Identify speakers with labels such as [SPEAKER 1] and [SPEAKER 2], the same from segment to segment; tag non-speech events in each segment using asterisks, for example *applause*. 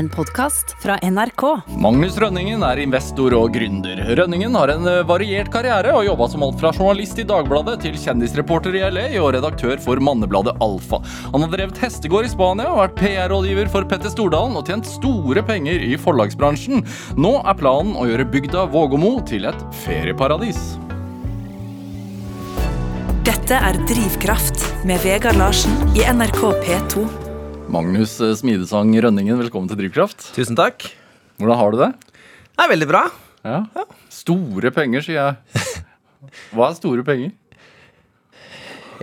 [SPEAKER 1] en podkast fra NRK.
[SPEAKER 2] Magnus Rønningen er investor og gründer. Rønningen har en eh, variert karriere og jobba som alt fra journalist i Dagbladet til kjendisreporter i LA og redaktør for mannebladet Alfa. Han har drevet hestegård i Spania og vært PR-rådgiver for Petter Stordalen og tjent store penger i forlagsbransjen. Nå er planen å gjøre bygda Vågåmo til et ferieparadis.
[SPEAKER 1] Dette er Drivkraft med Vegard Larsen i NRK P2.
[SPEAKER 2] Magnus eh, Smidesang Rønningen, velkommen til Drivkraft.
[SPEAKER 3] Tusen takk.
[SPEAKER 2] Hvordan har du det?
[SPEAKER 3] Det er veldig bra.
[SPEAKER 2] Ja. Store penger, sier jeg. Hva er store penger?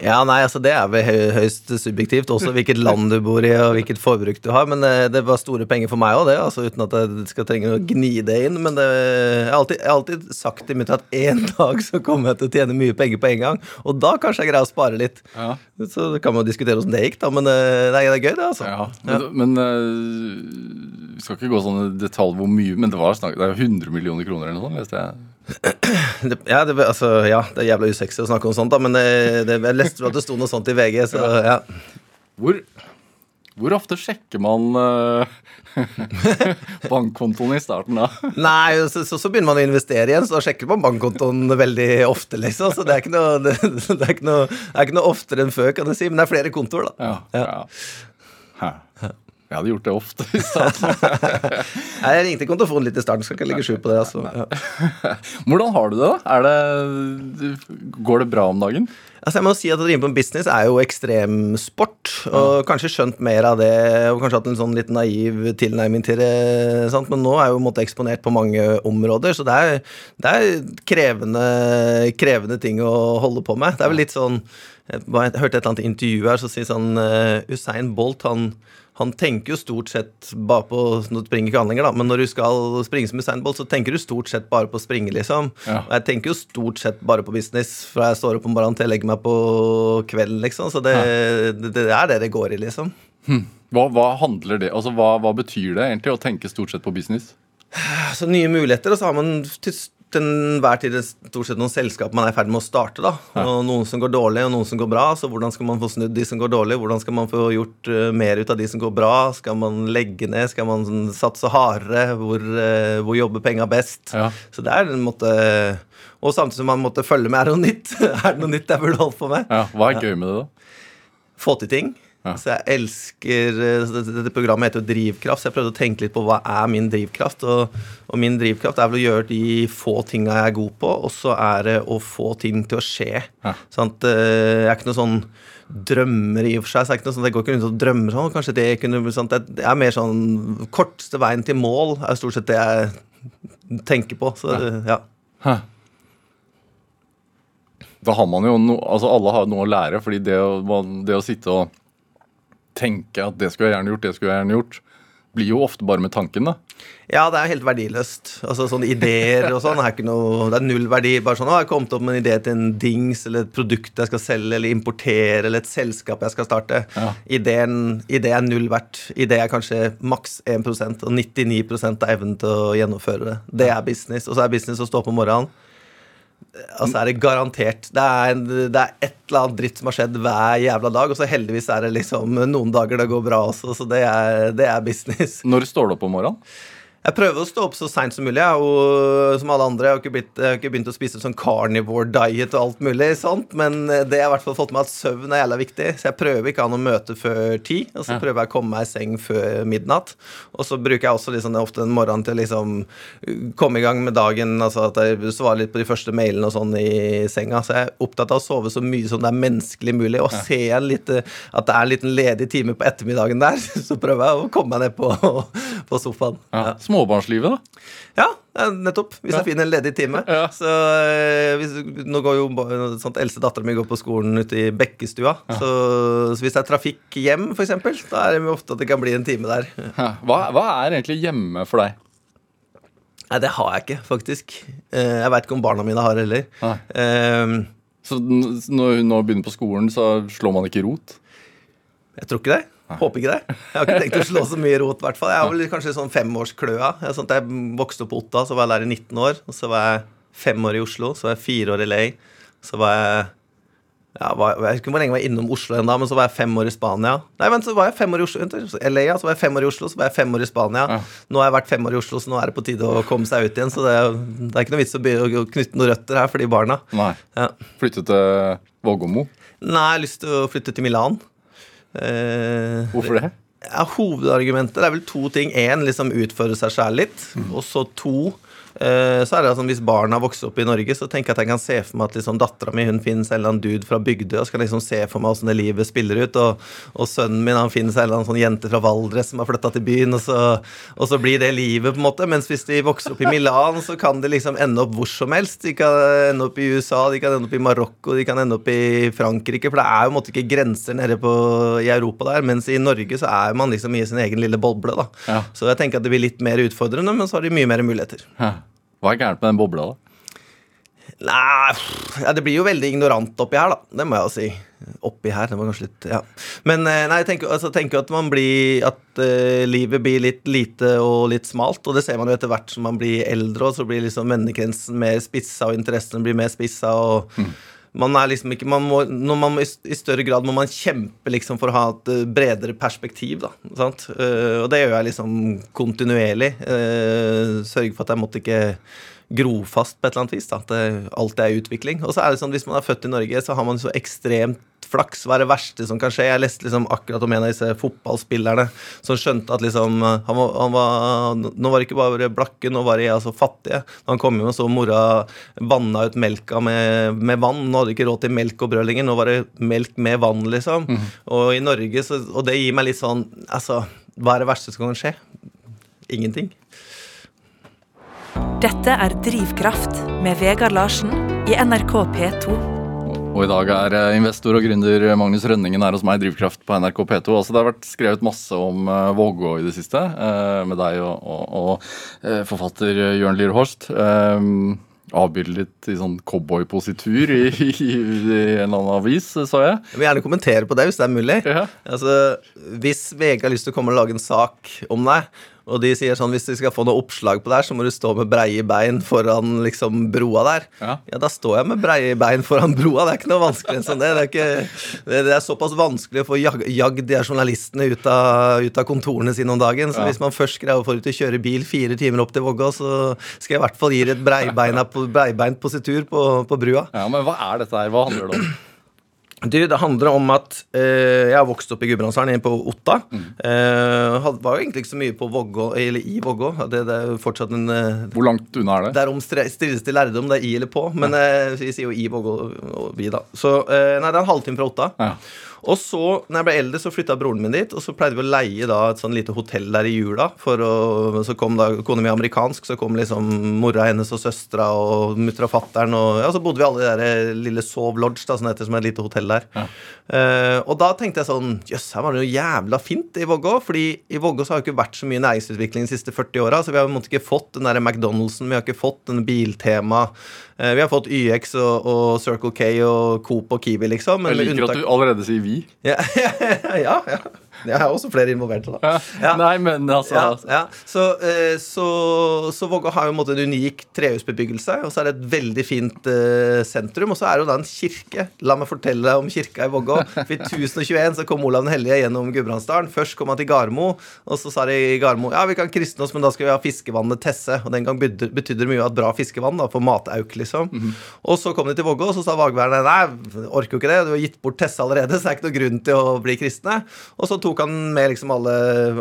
[SPEAKER 3] Ja, nei, altså Det er vel høyst subjektivt, også hvilket land du bor i og hvilket forbruk du har. Men eh, det var store penger for meg òg, det. altså Uten at jeg skal trenge å gni det inn. Men det, jeg, har alltid, jeg har alltid sagt til mitt at en *laughs* dag så kommer jeg til å tjene mye penger på en gang. Og da kanskje jeg greier å spare litt.
[SPEAKER 2] Ja.
[SPEAKER 3] Så kan man diskutere hvordan det gikk, da. Men eh, det er, det er gøy, det, altså.
[SPEAKER 2] Ja, men, men eh, vi skal ikke gå sånn i detalj hvor mye, men det var snakk, det er jo 100 millioner kroner eller noe sånt, leste jeg.
[SPEAKER 3] Det, ja, det, altså, ja, det er jævla usexy å snakke om sånt, da. Men det, det, jeg leste at det sto noe sånt i VG, så ja.
[SPEAKER 2] Hvor, hvor ofte sjekker man uh, *laughs* bankkontoen i starten da?
[SPEAKER 3] Nei, så, så, så begynner man å investere igjen, så da sjekker man bankkontoen veldig ofte, liksom. Så det er ikke noe, *laughs* det, er ikke noe, er ikke noe oftere enn før, kan du si. Men det er flere kontoer, da.
[SPEAKER 2] Ja. ja. Jeg hadde gjort det ofte i starten. *laughs*
[SPEAKER 3] Nei, Jeg ringte kontofonen litt i starten, skal ikke legge skjul på det. Altså. Ja.
[SPEAKER 2] Hvordan har du det, da? Er det, går det bra om dagen?
[SPEAKER 3] Altså, jeg må si at Å drive på en business er jo ekstremsport, og kanskje skjønt mer av det, og kanskje hatt en sånn litt naiv tilnærming til det, sant? men nå er jeg jo måtte eksponert på mange områder, så det er, det er krevende, krevende ting å holde på med. Det er vel litt sånn Jeg hørte et eller annet intervju her så sier sånn uh, Usain Bolt, han han tenker jo stort sett bare på Nå springer ikke han lenger, da, men når du skal springe som Usain Bolt, så tenker du stort sett bare på å springe, liksom.
[SPEAKER 2] Ja.
[SPEAKER 3] Og jeg tenker jo stort sett bare på business fra jeg står opp om morgenen til jeg legger meg på kvelden, liksom. Så det, det, det er det det går i, liksom.
[SPEAKER 2] Hva, hva handler det Altså, hva, hva betyr det egentlig å tenke stort sett på business?
[SPEAKER 3] Så nye muligheter, og så har man til til enhver tid stort sett noen selskap man er i ferd med å starte. da, og Noen som går dårlig, og noen som går bra. Så hvordan skal man få snudd de som går dårlig? Hvordan skal man få gjort eh, mer ut av de som går bra? Skal man legge ned? Skal man sånn satse hardere? Hvor, eh, hvor jobber penga best?
[SPEAKER 2] Ja.
[SPEAKER 3] Så det er en måte Og samtidig som man måtte følge med, er det noe nytt? *laughs* er det noe nytt jeg burde holdt på med?
[SPEAKER 2] Ja, Hva er gøy med det, da?
[SPEAKER 3] Få til ting.
[SPEAKER 2] Ja.
[SPEAKER 3] Så jeg elsker eh, dette, programmet heter jo Drivkraft, så jeg prøvde å tenke litt på hva er min drivkraft. Og, og min drivkraft er vel å gjøre de få tinga jeg er god på, og så er det å få ting til å skje.
[SPEAKER 2] Ja.
[SPEAKER 3] Sant? Eh, Jeg er ikke noe sånn drømmer i og for seg. så er ikke noe sånn, jeg går ikke rundt og drømmer sånn. Kanskje det kunne sånn, Det er mer sånn Korteste veien til mål er stort sett det jeg tenker på. Så ja.
[SPEAKER 2] ja. Da har man jo no, altså Alle har noe å lære, fordi det å, det å sitte og tenke at det skulle jeg gjerne gjort, det skulle jeg gjerne gjort, blir jo ofte bare med tanken, da.
[SPEAKER 3] Ja, det er helt verdiløst. Altså sånne ideer og sånn er ikke noe Det er null verdi. Bare sånn, å, jeg har kommet opp med en idé til en dings eller et produkt jeg skal selge eller importere, eller et selskap jeg skal starte.
[SPEAKER 2] Ja.
[SPEAKER 3] Ideen, idé er null verdt. Idé er kanskje maks 1% og 99 er evnen til å gjennomføre det. Det er business. Og så er business å stå opp om morgenen. Altså er det garantert. Det er, en, det er et eller annet dritt som har skjedd hver jævla dag, og så heldigvis er det liksom noen dager det går bra også, så det er, det er business.
[SPEAKER 2] Når står du opp om morgenen?
[SPEAKER 3] Jeg prøver å stå opp så seint som mulig, jeg, og som alle andre. Jeg har ikke, blitt, jeg har ikke begynt å spise sånn carnivore diet og alt mulig sånt, men det har i hvert fall fått med at søvn er jævla viktig. Så jeg prøver ikke å ha noe møte før ti, og så
[SPEAKER 2] Ja.
[SPEAKER 3] prøver jeg å komme meg i seng før midnatt. Og så bruker jeg også liksom, ofte en morgen til å liksom komme i gang med dagen, altså at jeg svarer litt på de første mailene og sånn i senga. Så jeg er opptatt av å sove så mye som det er menneskelig mulig. Og ser jeg litt, eh, at det er en liten ledig time på ettermiddagen der, *laughs* så prøver jeg å komme meg ned på, på sofaen.
[SPEAKER 2] Ja. Småbarnslivet, da?
[SPEAKER 3] Ja, ja, nettopp. Hvis jeg finner en ledig time.
[SPEAKER 2] Ja.
[SPEAKER 3] Så eh, hvis, Nå går jo sånn, sånt eldste dattera mi går på skolen ute i Bekkestua. Så, så hvis det er trafikk hjem, f.eks., da er det jo ofte at det kan bli en time der.
[SPEAKER 2] Ja. Hva, hva er egentlig hjemme for deg?
[SPEAKER 3] Nei, det har jeg ikke, faktisk. Eh, Jeg veit ikke om barna mine har heller. Eh,
[SPEAKER 2] Så når hun nå begynner på skolen, så slår man ikke rot?
[SPEAKER 3] Jeg tror ikke det. Håper ikke det. Jeg har ikke tenkt å slå så mye rot, i hvert fall. Jeg har vel kanskje sånn femårskløa. Jeg, jeg vokste opp på Otta, så var jeg der i 19 år. Og så var jeg fem år i Oslo, så var jeg fire år i LA. Så var jeg ja, var, Jeg ikke hvor lenge jeg var innom Oslo ennå, men så var jeg fem år i Spania. Nei, vent, så var jeg fem år i Oslo LA, så var jeg fem år i Oslo, så var jeg fem år i Spania.
[SPEAKER 2] Ja.
[SPEAKER 3] Nå har jeg vært fem år i Oslo, så nå er det på tide å komme seg ut igjen. Så det, det er ikke noe vits å å knytte noen røtter her for de barna.
[SPEAKER 2] Nei.
[SPEAKER 3] Ja.
[SPEAKER 2] Flytte til Vågåmo.
[SPEAKER 3] Nei, jeg har lyst til å flytte til Milan. Eh,
[SPEAKER 2] Hvorfor det?
[SPEAKER 3] Ja, Hovedargumentet det er vel to ting. Én, liksom utføre seg sjæl litt. Og så to eh, så er det altså, Hvis barna vokser opp i Norge, så tenker jeg at jeg kan se for meg at liksom, dattera mi hun finner seg en eller annen dude fra Bygdøy, og så kan jeg liksom se for meg åssen det livet spiller ut. Og, og sønnen min han finner seg en eller annen sånn jente fra Valdres som har flytta til byen, og så, og så blir det livet, på en måte. Mens hvis de vokser opp i Milan, så kan de liksom ende opp hvor som helst. De kan ende opp i USA, de kan ende opp i Marokko, de kan ende opp i Frankrike. For det er jo på en måte ikke grenser nede på, i Europa der. Mens i Norge så er man liksom i sin egen lille boble, da.
[SPEAKER 2] Ja.
[SPEAKER 3] Så jeg tenker at det blir litt mer utfordrende, men så har de mye mer muligheter.
[SPEAKER 2] Hva er gærent med den bobla, da?
[SPEAKER 3] Nei, ja, det blir jo veldig ignorant oppi her, da. Det må jeg jo si. Oppi her, det var kanskje litt Ja. Men eh, nei, jeg tenker, altså, tenker at man blir At uh, livet blir litt lite og litt smalt. Og det ser man jo etter hvert som man blir eldre, og så blir liksom vennekretsen mer spissa, og interessene blir mer spissa, og man er liksom ikke man må, man i, større grad må man kjempe liksom for å ha et eh, bredere perspektiv, da. Sant? Eh, og det gjør jeg liksom kontinuerlig. Uh, sørge for at jeg måtte ikke gro fast på et eller annet vis. Da, at alltid er utvikling. Og så er det sånn, hvis man er født i Norge, så har man så ekstremt flaks. Hva er det verste som kan skje? Jeg leste liksom akkurat om en av disse fotballspillerne som skjønte at liksom han var, han var, Nå var det ikke bare blakke, nå var de altså fattige. Da han kom hjem og så mora vanna ut melka med, med vann. Nå hadde de ikke råd til melk og brød lenger. Nå var det melk med vann, liksom. Og i Norge, så, og det gir meg litt sånn Altså, hva er det verste som kan skje? Ingenting.
[SPEAKER 1] Dette er Drivkraft med Vegard Larsen i NRK P2.
[SPEAKER 2] Og i dag er eh, investor og gründer Magnus Rønningen her hos meg i Drivkraft på NRK P2. Altså, det har vært skrevet masse om uh, Vågå i det siste, eh, med deg og, og, og eh, forfatter Jørn Lier Horst. Avbildet i sånn cowboypositur i, i, i en eller annen avis, sa jeg.
[SPEAKER 3] Jeg vil gjerne kommentere på det, hvis det er mulig.
[SPEAKER 2] Ja.
[SPEAKER 3] Altså, Hvis VG har lyst til å komme og lage en sak om deg, og de sier sånn hvis du skal få noe oppslag på det her, så må du stå med breie bein foran liksom broa der.
[SPEAKER 2] Ja.
[SPEAKER 3] Ja, da står jeg med breie bein foran broa. Det er ikke noe vanskeligere enn sånn det. Det er, ikke, det, er såpass vanskelig å få jag, jagd de journalistene ut av, ut av kontorene sine om dagen. Så
[SPEAKER 2] Ja.
[SPEAKER 3] hvis man først greier å få dem til å kjøre bil fire timer opp til Vågå, så skal jeg i hvert fall gi dem et breibeint positur på, på brua.
[SPEAKER 2] Ja, Men hva er dette her? Hva handler det om?
[SPEAKER 3] Du, det handler om at eh, jeg har vokst opp i Gudbrandsdalen, på Otta. Eh, had- var jo egentlig ikke så mye på Vågå, eller i Vågå. Det, det er jo fortsatt en eh,
[SPEAKER 2] Hvor langt unna er det?
[SPEAKER 3] Det er om strides til lærdom, det er i eller på, men eh, vi sier jo i Vågå vi, da. Så eh, nei, det er en halvtime fra Otta.
[SPEAKER 2] Ja.
[SPEAKER 3] Og så, når jeg ble eldre, så flytta broren min dit, og så pleide vi å leie da et sånn lite hotell der i jula. For å, så kom da kona mi amerikansk, så kom liksom mora hennes og søstera og mutter og fatter'n, og ja, så bodde vi alle i der lille Sov Lodge, da, som heter, som er et lite hotell der. Eh, og da tenkte jeg sånn Jøss, her var det jo jævla fint i Vågå. fordi i Vågå så har det ikke vært så mye næringsutvikling de siste 40 åra. Så vi har på en måte ikke fått den der McDonald'sen, vi har ikke fått den Biltema. Eh, vi har fått YX og, og Circle K og Coop og Kiwi, liksom. men
[SPEAKER 2] Jeg
[SPEAKER 3] liker
[SPEAKER 2] liker at du allerede sier vi.
[SPEAKER 3] ja, *laughs* ja, ja. Jeg har også flere involverte, da. Ja.
[SPEAKER 2] Nei, men altså
[SPEAKER 3] Ja. Så, eh, så, så Vågå har jo en, måte en unik trehusbebyggelse, og så er det et veldig fint eh, sentrum. Og så er det jo da en kirke. La meg fortelle deg om kirka i Vågå. I 1021 så kom Olav den hellige gjennom Gudbrandsdalen. Først kom han til Garmo, og så sa de i Garmo ja, vi kan kristne oss, men da skal vi ha fiskevannet Tesse. Og den gang betydde det mye at bra fiskevann da, for matauk, liksom. Og så kom de til Vågå, og så sa Vagværene nei, orker jo ikke det, du har gitt bort Tesse allerede, så det er ikke noe grunn til å bli kristne. Og så tok han med liksom alle,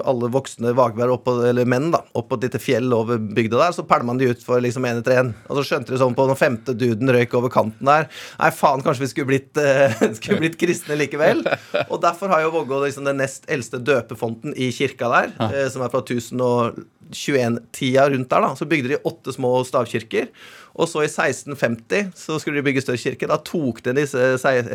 [SPEAKER 3] alle voksne vagbær opp på, eller menn da, opp på et lite fjell over bygda der. Så pælma han de ut for liksom én etter én. Og så skjønte de sånn på den femte duden røyk over kanten der. Nei, faen, kanskje vi skulle blitt, uh, *laughs* skulle blitt kristne likevel. Og derfor har jo Vågå liksom den nest eldste døpefonten i kirka der, eh, som er fra 1021-tida rundt der. da, Så bygde de åtte små stavkirker. Og så i 1650 så skulle de bygge større kirke. Da tok de disse,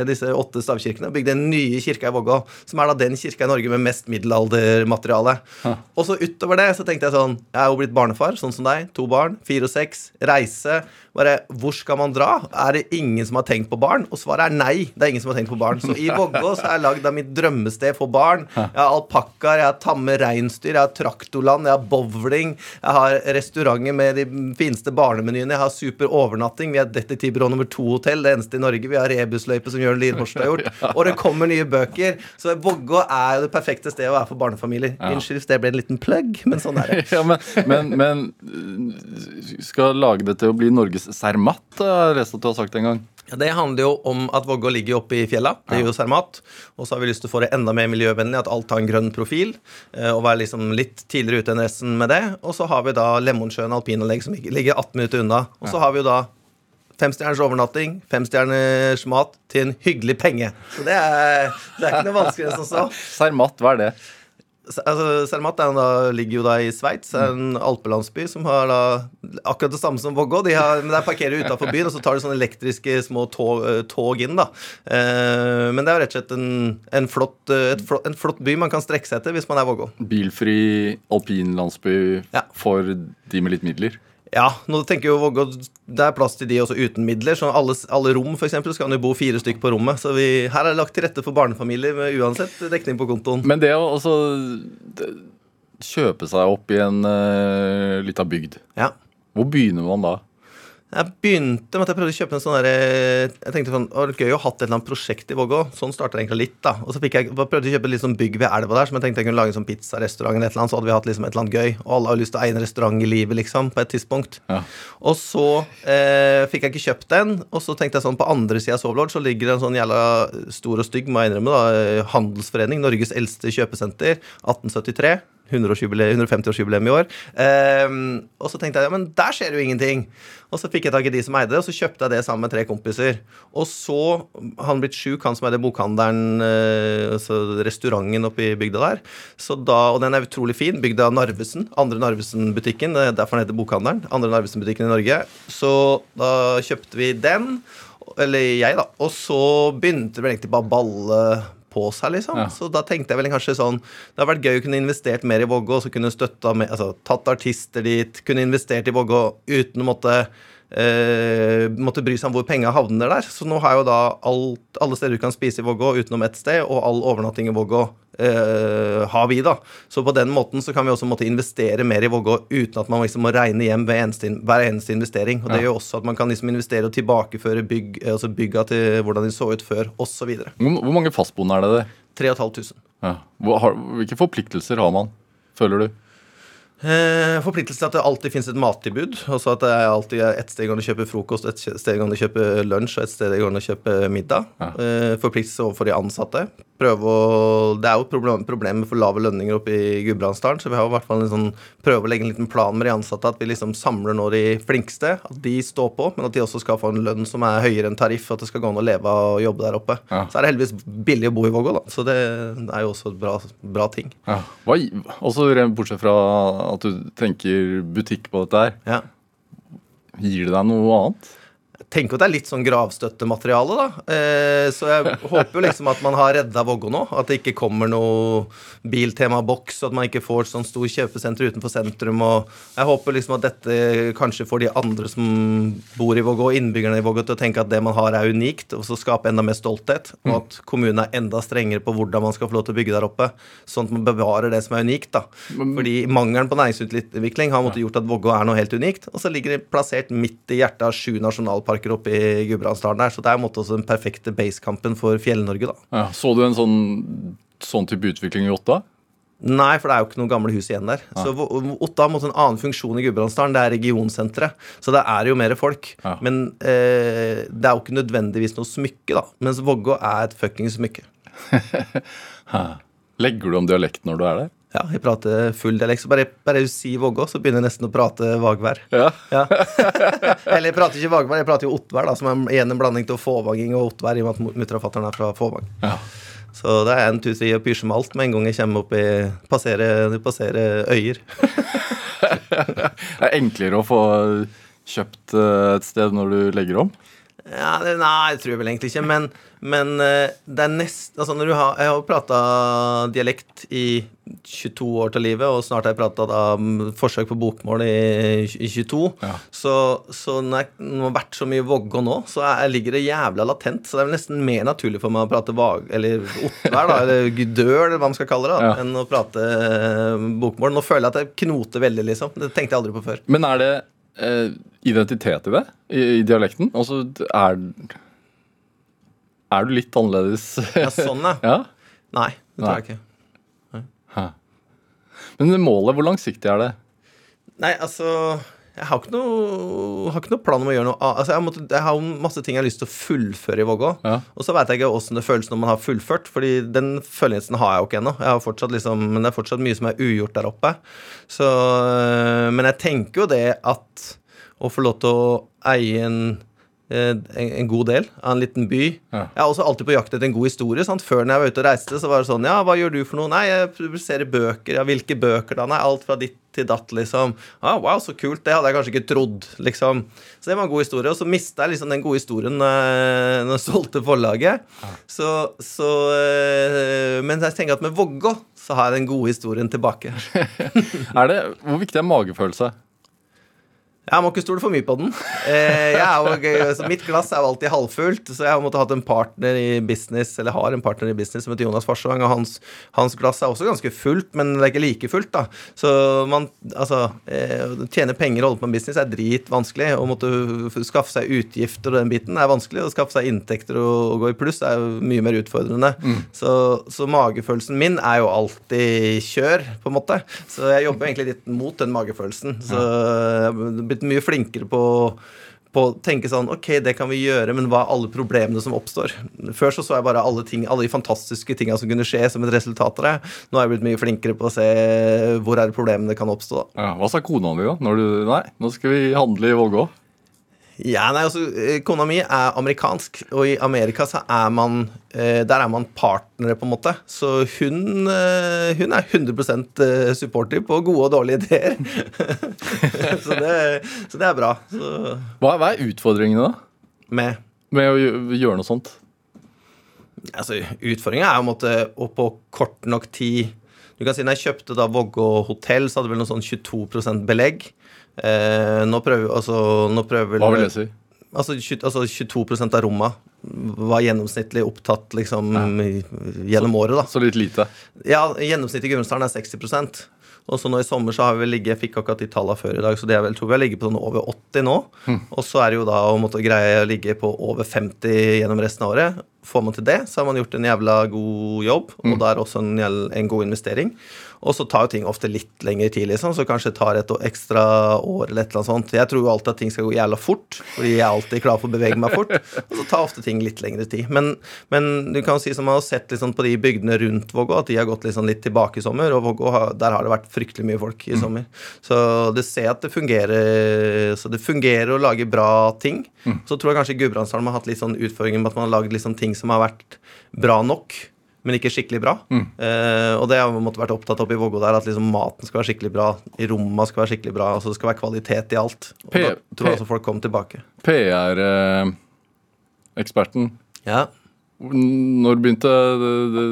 [SPEAKER 3] disse åtte stavkirkene og bygde en nye kirke i Vågå, som er da den kirka i Norge med mest middelaldermateriale. Og så utover det så tenkte jeg sånn Jeg er jo blitt barnefar, sånn som deg. To barn, fire og seks. Reise. Bare, Hvor skal man dra? Er det ingen som har tenkt på barn? Og svaret er nei. Det er ingen som har tenkt på barn. Så i Vågå så er jeg lagd av mitt drømmested for barn. Jeg har alpakkaer, jeg har tamme reinsdyr, jeg har traktorland, jeg har bowling, jeg har restauranter med de fineste barnemenyene, jeg har super overnatting, vi har Detektivbyrå nummer to-hotell, det eneste i Norge, vi har rebusløype som Jørn Lierhorst har gjort, *laughs* og det kommer nye bøker. Så Vågå er jo det perfekte stedet å være for barnefamilier. Unnskyld hvis det ble en liten plugg, men sånn er det. *laughs*
[SPEAKER 2] Ja, men, men, men skal lage det til å bli Norges Cermat, har jeg lest at du har sagt en gang.
[SPEAKER 3] Ja, det handler jo om at Vågå ligger oppe i fjella. Det gjør jo Cermat. Og så har vi lyst til å få det enda mer miljøvennlig, at alt har en grønn profil. eh, Og være liksom litt tidligere ute enn resten med det. Og så har vi da Lemonsjøen alpinanlegg, som ligger 18 minutter unna. Og så har vi jo da femstjerners overnatting, femstjerners mat til en hyggelig penge. Så det er, det er ikke noe vanskeligere enn som så.
[SPEAKER 2] Cermat, hva er det?
[SPEAKER 3] Altså, Zermatt er da, ligger jo da i Sveits, en alpelandsby som har da akkurat det samme som Vågå. De har, men Der parkerer de utafor byen, og så tar de sånne elektriske små tog, eh, tog inn. da. Eh, men det er rett og slett en, en, flott, eh, flott, en flott by man kan strekke seg etter hvis man er Vågå.
[SPEAKER 2] Bilfri alpinlandsby
[SPEAKER 3] Ja.
[SPEAKER 2] for de med litt midler?
[SPEAKER 3] Ja, nå tenker jo Vågå det er plass til de også uten midler. Så alle, alle rom for eksempel, skal jo bo fire stykk på rommet. Så vi, her er det lagt til rette for barnefamilier med uansett dekning på kontoen.
[SPEAKER 2] Men det å også kjøpe seg opp i en uh, lita bygd,
[SPEAKER 3] Ja.
[SPEAKER 2] hvor begynner man da?
[SPEAKER 3] Jeg begynte med at jeg prøvde å kjøpe en sånn der, Jeg tenkte sånn, å, det gøy å ha hatt et eller annet prosjekt i Vågå. Sånn starta det egentlig litt, da. Og så jeg, prøvde jeg å kjøpe litt sånn bygg ved elva der, som jeg tenkte jeg kunne lage en sånn pizzarestaurant eller et eller annet. Så hadde vi hatt liksom et eller annet gøy. Og alle har lyst til å eie en restaurant i livet, liksom, på et tidspunkt.
[SPEAKER 2] Ja.
[SPEAKER 3] Og så eh, fikk jeg ikke kjøpt den, og så tenkte jeg sånn på andre sida av Sovelord så ligger det en sånn jævla stor og stygg, må jeg innrømme, da, eh, handelsforening, Norges eldste kjøpesenter, 1873. 150-årsjubileum i år. Ehm, og så tenkte jeg ja, men der skjer jo ingenting. Og så fikk jeg tak i de som eide det, og så kjøpte jeg det sammen med tre kompiser. Og så han blitt sjuk, han som eide bokhandelen, eh, altså restauranten oppe i bygda der. Da, og den er utrolig fin, bygd av Narvesen. Andre Narvesen-butikken. Er derfor den heter Bokhandelen. Andre Narvesen-butikken i Norge. Så da kjøpte vi den. Eller jeg, da. Og så begynte det egentlig bare balle på seg, liksom.
[SPEAKER 2] Ja.
[SPEAKER 3] Så da tenkte jeg vel kanskje sånn Det hadde vært gøy å kunne investert mer i Vågå, så kunne støtta med Altså tatt artister dit, kunne investert i Vågå uten å måtte eh, måtte bry seg om hvor penga havner der. Så nå har jeg jo da alt, alle steder du kan spise i Vågå utenom ett sted, og all overnatting i Vågå eh, har vi, da. Så på den måten så kan vi også måtte investere mer i Vågå uten at man liksom må regne hjem hver eneste, hver eneste investering. Og det
[SPEAKER 2] Ja.
[SPEAKER 3] gjør også at man kan liksom investere og tilbakeføre bygg, altså bygga til hvordan de så ut før, osv.
[SPEAKER 2] Hvor, hvor mange fastboende er det der?
[SPEAKER 3] 3500.
[SPEAKER 2] Ja. Hvilke forpliktelser har man, føler du?
[SPEAKER 3] Eh, forpliktelse til at det alltid finnes et mattilbud. Altså at det er alltid ett et sted går an å kjøpe frokost, et sted går an å kjøpe lunsj og et sted går an å kjøpe middag.
[SPEAKER 2] Ja.
[SPEAKER 3] Eh, forpliktelse overfor de ansatte. Prøve å, det er jo et problem, problem med for lave lønninger oppe i Gudbrandsdalen, så vi har jo hvert fall en sånn, prøve å legge en liten plan med de ansatte. At vi liksom samler nå de flinkste, at de står på, men at de også skal få en lønn som er høyere enn tariff. At det skal gå an å leve av og jobbe der oppe.
[SPEAKER 2] Ja.
[SPEAKER 3] Så er det heldigvis billig å bo i Vågå, da. Så det er jo også et bra, bra ting.
[SPEAKER 2] Ja. Hva, også bortsett fra at du tenker butikk på dette her,
[SPEAKER 3] Ja.
[SPEAKER 2] gir det deg noe annet?
[SPEAKER 3] Tenker at det er litt sånn gravstøttemateriale, da. Eh, så jeg *laughs* håper jo liksom at man har redda Vågå nå. At det ikke kommer noe Biltema-boks, at man ikke får sånn stor kjøpesenter utenfor sentrum. Og jeg håper liksom at dette kanskje får de andre som bor i Vågå, innbyggerne i Vågå, til å tenke at det man har, er unikt, og så skape enda mer stolthet. Og at kommunen er enda strengere på hvordan man skal få lov til å bygge der oppe, sånn at man bevarer det som er unikt, da. Fordi mangelen på næringsutvikling har måttet gjort at Vågå er noe helt unikt, og så ligger det plassert midt i hjertet av sju nasjonalparker oppe i Gudbrandsdalen der, så det er en måte også den perfekte basekampen for Fjell-Norge, da.
[SPEAKER 2] Ja. Så du en sånn, sånn type utvikling i Otta?
[SPEAKER 3] Nei, for det er jo ikke noen gamle hus igjen der. Så Vo- Otta har en annen funksjon i Gudbrandsdalen. Det er regionsenteret. Så det er jo mer folk.
[SPEAKER 2] Ja.
[SPEAKER 3] Men eh, det er jo ikke nødvendigvis noe smykke, da. Mens Vågå er et fuckings smykke. *laughs*
[SPEAKER 2] Legger du om dialekt når du er der?
[SPEAKER 3] Ja, jeg prater full dialekt. Bare, bare sier Vågå, så begynner jeg nesten å prate vagvær.
[SPEAKER 2] Ja.
[SPEAKER 3] Ja. *laughs* Eller jeg prater ikke vagvær, jeg prater jo ottvær, da, som er igjen en blanding til fåvanging og ottvær, i og med at mutter'n er fra Fåvang.
[SPEAKER 2] ja.
[SPEAKER 3] Så det er en tur til å pysje med alt med en gang jeg kommer opp i Passerer, passerer øyer. *laughs*
[SPEAKER 2] Det er enklere å få kjøpt eh, et sted når du legger om?
[SPEAKER 3] Ja, det, nei, det tror jeg vel egentlig ikke. Men, men eh, det er nest Altså, når du har Jeg har jo prata dialekt i 22 år til livet, og snart har jeg prata forsøk på bokmål i, i 22.
[SPEAKER 2] Ja.
[SPEAKER 3] Så, så når jeg det har vært så mye Vågå nå, så jeg ligger det jævla latent. Så det er vel nesten mer naturlig for meg å prate vag... Eller ottvær, da, eller gudør, eller hva man skal kalle det, da,
[SPEAKER 2] Ja.
[SPEAKER 3] enn å prate eh, bokmål. Nå føler jeg at jeg knoter veldig, liksom. Det tenkte jeg aldri på før.
[SPEAKER 2] Men er det identitet i det? I, i dialekten? Altså, er Er du litt annerledes?
[SPEAKER 3] Ja, sånn, ja. *laughs*
[SPEAKER 2] ja?
[SPEAKER 3] Nei, det tror jeg ikke.
[SPEAKER 2] Men målet, hvor langsiktig er det?
[SPEAKER 3] Nei, altså Jeg har ikke noe, har ikke noe plan om å gjøre noe. Altså, jeg, måtte, jeg har masse ting jeg har lyst til å fullføre i Vågå.
[SPEAKER 2] Ja.
[SPEAKER 3] Og så veit jeg ikke åssen det føles når man har fullført, Fordi den følelsen har jeg jo ikke ennå. Jeg har fortsatt liksom, Men det er fortsatt mye som er ugjort der oppe. Så, øh, men jeg tenker jo det at å få lov til å eie en en, en god del av en liten by.
[SPEAKER 2] Ja.
[SPEAKER 3] Jeg er også alltid på jakt etter en god historie. Sant? Før når jeg var ute og reiste, så var det sånn Ja, hva gjør du for noe? Nei, jeg publiserer bøker. Ja, hvilke bøker da? Nei, alt fra ditt til datt, liksom. Ah, wow, så kult. Det hadde jeg kanskje ikke trodd, liksom. Så det var en god historie. Og så mista jeg liksom den gode historien eh, når jeg solgte forlaget. Så, så eh, Men jeg tenker at med Vågå så har jeg den gode historien tilbake. *laughs*
[SPEAKER 2] Er det, hvor viktig er magefølelse?
[SPEAKER 3] Jeg må ikke stole for mye på den. Eh, jo, så mitt glass er jo alltid halvfullt, så jeg har måttet hatt en partner i business, eller har en partner i business som heter Jonas Farsvang, og hans, hans glass er også ganske fullt, men det er ikke like fullt, da. Så man, altså eh, tjene penger og holde på med business er dritvanskelig. Å måtte skaffe seg utgifter og den biten er vanskelig. Å skaffe seg inntekter og, og gå i pluss er jo mye mer utfordrende. Så, så magefølelsen min er jo alltid kjør, på en måte. Så jeg jobber egentlig litt mot den magefølelsen. Så jeg har blitt mye flinkere på på å tenke sånn Ok, det kan vi gjøre, men hva er alle problemene som oppstår? Før så så jeg bare alle, ting, alle de fantastiske tinga som kunne skje som et resultat av det. Nå er jeg blitt mye flinkere på å se hvor er problemene kan oppstå.
[SPEAKER 2] Ja, hva sa kona di da? Når du, nei, nå skal vi handle i Vågå.
[SPEAKER 3] Ja, nei, altså, eh, Kona mi er amerikansk, og i Amerika så er man eh, Der er man partnere, på en måte. Så hun, eh, hun er 100 eh, supportive på gode og dårlige ideer. *laughs* så, det, så det er bra. Så,
[SPEAKER 2] Hva, hva er utfordringene da?
[SPEAKER 3] med
[SPEAKER 2] Med å gjøre noe sånt?
[SPEAKER 3] Altså, Utfordringa er jo måtte opp på kort nok tid Du kan si når jeg kjøpte da Vågå hotell, så hadde vi vel noe sånn 22% belegg. Eh, nå prøver altså, nå prøver
[SPEAKER 2] Hva vil det si?
[SPEAKER 3] Altså, 20, altså 22% av romma var gjennomsnittlig opptatt liksom ja. gjennom året, da.
[SPEAKER 2] Så litt lite.
[SPEAKER 3] Ja, gjennomsnittet i Gudbrandsdalen er 60% Og så nå i sommer så har vi ligget Jeg fikk akkurat de tallene før i dag, så det er vel, tror vi har ligget på sånn over 80 nå. Og så er det jo da å måtte greie å ligge på over 50 gjennom resten av året. Får man til det, så har man gjort en jævla god jobb, og da er også en, en god investering. Og så tar jo ting ofte litt lengre tid, liksom, så kanskje det tar et ekstra år eller et eller annet sånt. Jeg tror jo alltid at ting skal gå jævla fort, fordi jeg er alltid klar for å bevege meg fort. Og så tar ofte ting litt lengre tid. Men, men du kan jo si som man har sett liksom på de bygdene rundt Vågå, at de har gått liksom litt tilbake i sommer, og Vågå der har det vært fryktelig mye folk i sommer. Så det ser at det fungerer Så det fungerer å lage bra ting. Så tror jeg kanskje Gudbrandsdalen har hatt litt sånn utfordringer med at man har lagd liksom ting som har vært bra nok. Men ikke skikkelig bra. Eh, og det har vi måtte vært opptatt av i Vågå der, at liksom maten skal være skikkelig bra, i romma skal være skikkelig bra, altså det skal være kvalitet i alt. Og
[SPEAKER 2] P-
[SPEAKER 3] da tror jeg også folk kommer tilbake.
[SPEAKER 2] PR-eksperten.
[SPEAKER 3] Ja.
[SPEAKER 2] Når begynte det, det,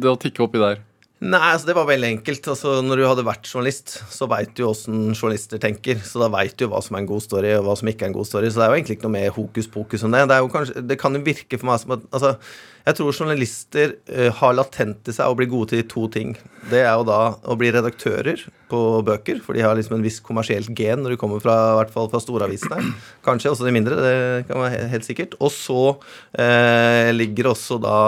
[SPEAKER 2] det å tikke oppi der?
[SPEAKER 3] Nei, altså det var veldig enkelt. Altså Når du hadde vært journalist, så veit du åssen journalister tenker. Så da veit du hva som er en god story, og hva som ikke er en god story. Så det er jo egentlig ikke noe mer hokus pokus om det. Det, jo kanskje, det kan jo virke for meg som at Altså, jeg tror journalister eh, har latent i seg å bli gode til to ting. Det er jo da å bli redaktører på bøker, for de har liksom en viss kommersielt gen når de kommer fra, i hvert fall fra storavisene. Kanskje også de mindre, det kan være helt sikkert. Og så eh, ligger også da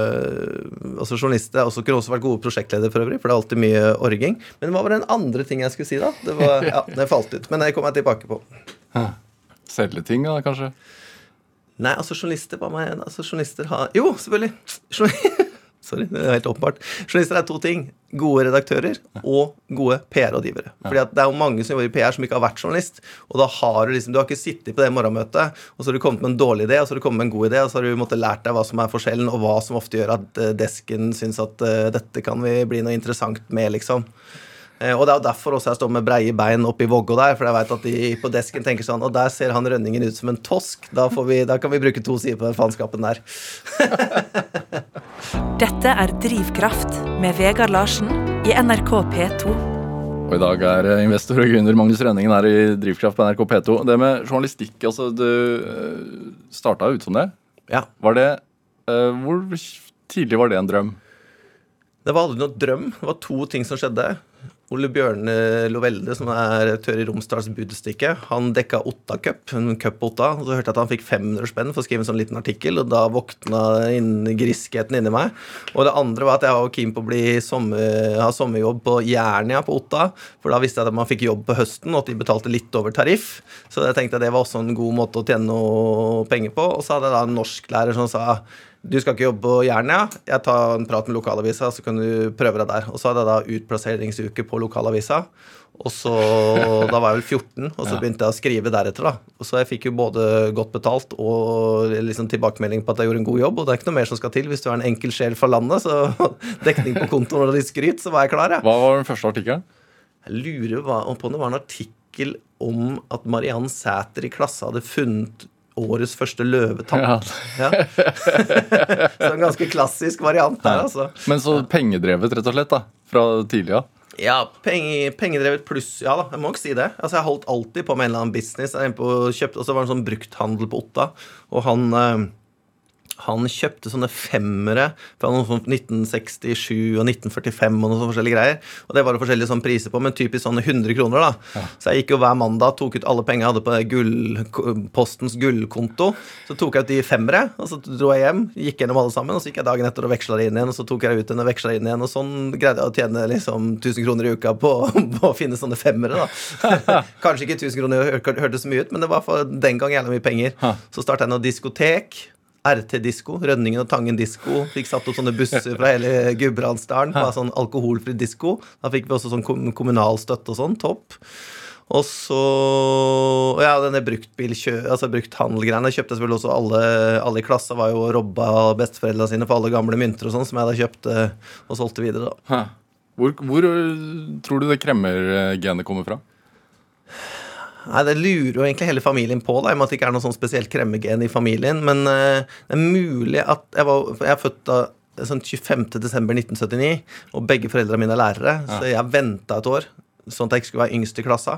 [SPEAKER 3] eh, Altså journalister er også, kunne også vært gode prosjektledere for øvrig, for det er alltid mye orging. Men hva var den andre ting jeg skulle si, da? Det var, ja, det falt ut. Men det kommer jeg tilbake på.
[SPEAKER 2] Selge ting, da, kanskje?
[SPEAKER 3] Nei, altså journalister hva med, altså journalister har Jo, selvfølgelig! *laughs* Sorry, det er helt åpenbart. Journalister er to ting. Gode redaktører og gode PR-rådgivere. Fordi at Det er jo mange som jobber i PR som ikke har vært journalist. Og da har du liksom, du har ikke sittet på det morgenmøtet, og så har du kommet med en dårlig idé, og så har du kommet med en god idé, og så har du måttet lært deg hva som er forskjellen, og hva som ofte gjør at eh, desken syns at eh, dette kan vi bli noe interessant med, liksom. Eh, og det er derfor også jeg står med breie bein oppi Vågå der, for jeg veit at de på desken tenker sånn Og der ser han Rønningen ut som en tosk. Da, får vi, da kan vi bruke to sider på den faenskapen der. *laughs*
[SPEAKER 1] Dette er Drivkraft med Vegard Larsen i NRK P2.
[SPEAKER 2] Og i dag er eh, investor og gründer Magnus Rønningen her i Drivkraft på NRK P2. Det med journalistikk, altså du starta ut som det.
[SPEAKER 3] Ja.
[SPEAKER 2] Var det eh, Hvor tidlig var det en drøm?
[SPEAKER 3] Det var aldri noen drøm. Det var to ting som skjedde. Ole Bjørne Lovelde, som er tør i Romsdals Budstikke, han dekka Otta Cup, en cup-Otta. Så hørte jeg at han fikk 500 spenn for å skrive en sånn liten artikkel, og da våkna griskheten inni meg. Og det andre var at jeg var keen på å bli sommer, ha sommerjobb på Jernia på Otta, for da visste jeg at man fikk jobb på høsten, og at de betalte litt over tariff. Så jeg tenkte at det var også en god måte å tjene noe penger på. Og så hadde jeg da en norsklærer som sa du skal ikke jobbe på Jernia. Jeg tar en prat med lokalavisa, så kan du prøve deg der. Og så hadde jeg da utplasseringsuke på lokalavisa. Og så, *laughs* Da var jeg vel 14, og så begynte jeg å skrive deretter. da. Og Så jeg fikk jo både godt betalt og liksom tilbakemelding på at jeg gjorde en god jobb. Og det er ikke noe mer som skal til hvis du er en enkel sjel for landet. Så *laughs* dekning på kontoen og litt skryt, så var jeg klar. Ja.
[SPEAKER 2] Hva var den første artikkelen?
[SPEAKER 3] Jeg lurer på om det var en artikkel om at Mariann Sæter i klasse hadde funnet årets første løvetapp.
[SPEAKER 2] Ja.
[SPEAKER 3] Ja. *laughs* så en ganske klassisk variant der, altså.
[SPEAKER 2] Men så pengedrevet, rett og slett, da. Fra tidlig av.
[SPEAKER 3] Ja, penge, pengedrevet pluss Ja da, jeg må ikke si det. Altså, Jeg holdt alltid på med en eller annen business. Og så var det en sånn brukthandel på Otta, og han eh, han kjøpte sånne femmere fra noe 1967 og 1945 og noen sånne forskjellige greier. Og det var det forskjellige sånne priser på, men typisk sånne 100 kroner, da. Så jeg gikk jo hver mandag, tok ut alle pengene jeg hadde på gull, Postens gullkonto. Så tok jeg ut de femmere, og så dro jeg hjem, gikk gjennom alle sammen, og så gikk jeg dagen etter og veksla det inn igjen, og så tok jeg ut den og veksla inn igjen, og sånn greide jeg å tjene liksom 1000 kroner i uka på, *laughs* på å finne sånne femmere, da. *laughs* Kanskje ikke 1000 kroner hør- hørtes så mye ut, men det var for den gang jævla mye penger. Så starta jeg noe diskotek. RT-disko, Rønningen og Tangen disko. Fikk satt opp sånne busser fra hele Gudbrandsdalen på sånn alkoholfri disko. Da fikk vi også sånn kommunal støtte og sånn. Topp. Og så Ja, denne bruktbilkjø... Altså brukthandelgreiene kjøpte selvfølgelig også alle Alle i klassa var jo robba besteforeldrene sine for alle gamle mynter og sånn, som jeg da kjøpte og solgte videre, da.
[SPEAKER 2] Hvor, hvor tror du det kremmergenet kommer fra?
[SPEAKER 3] Nei, Det lurer jo egentlig hele familien på, da, i og med at det ikke er noe sånn spesielt kremmegen i familien. Men uh, det er mulig at Jeg, var, jeg er født da sånn 25.12.1979, og begge foreldrene mine er lærere, så jeg venta et år. Sånn at jeg ikke skulle være yngst i klassa.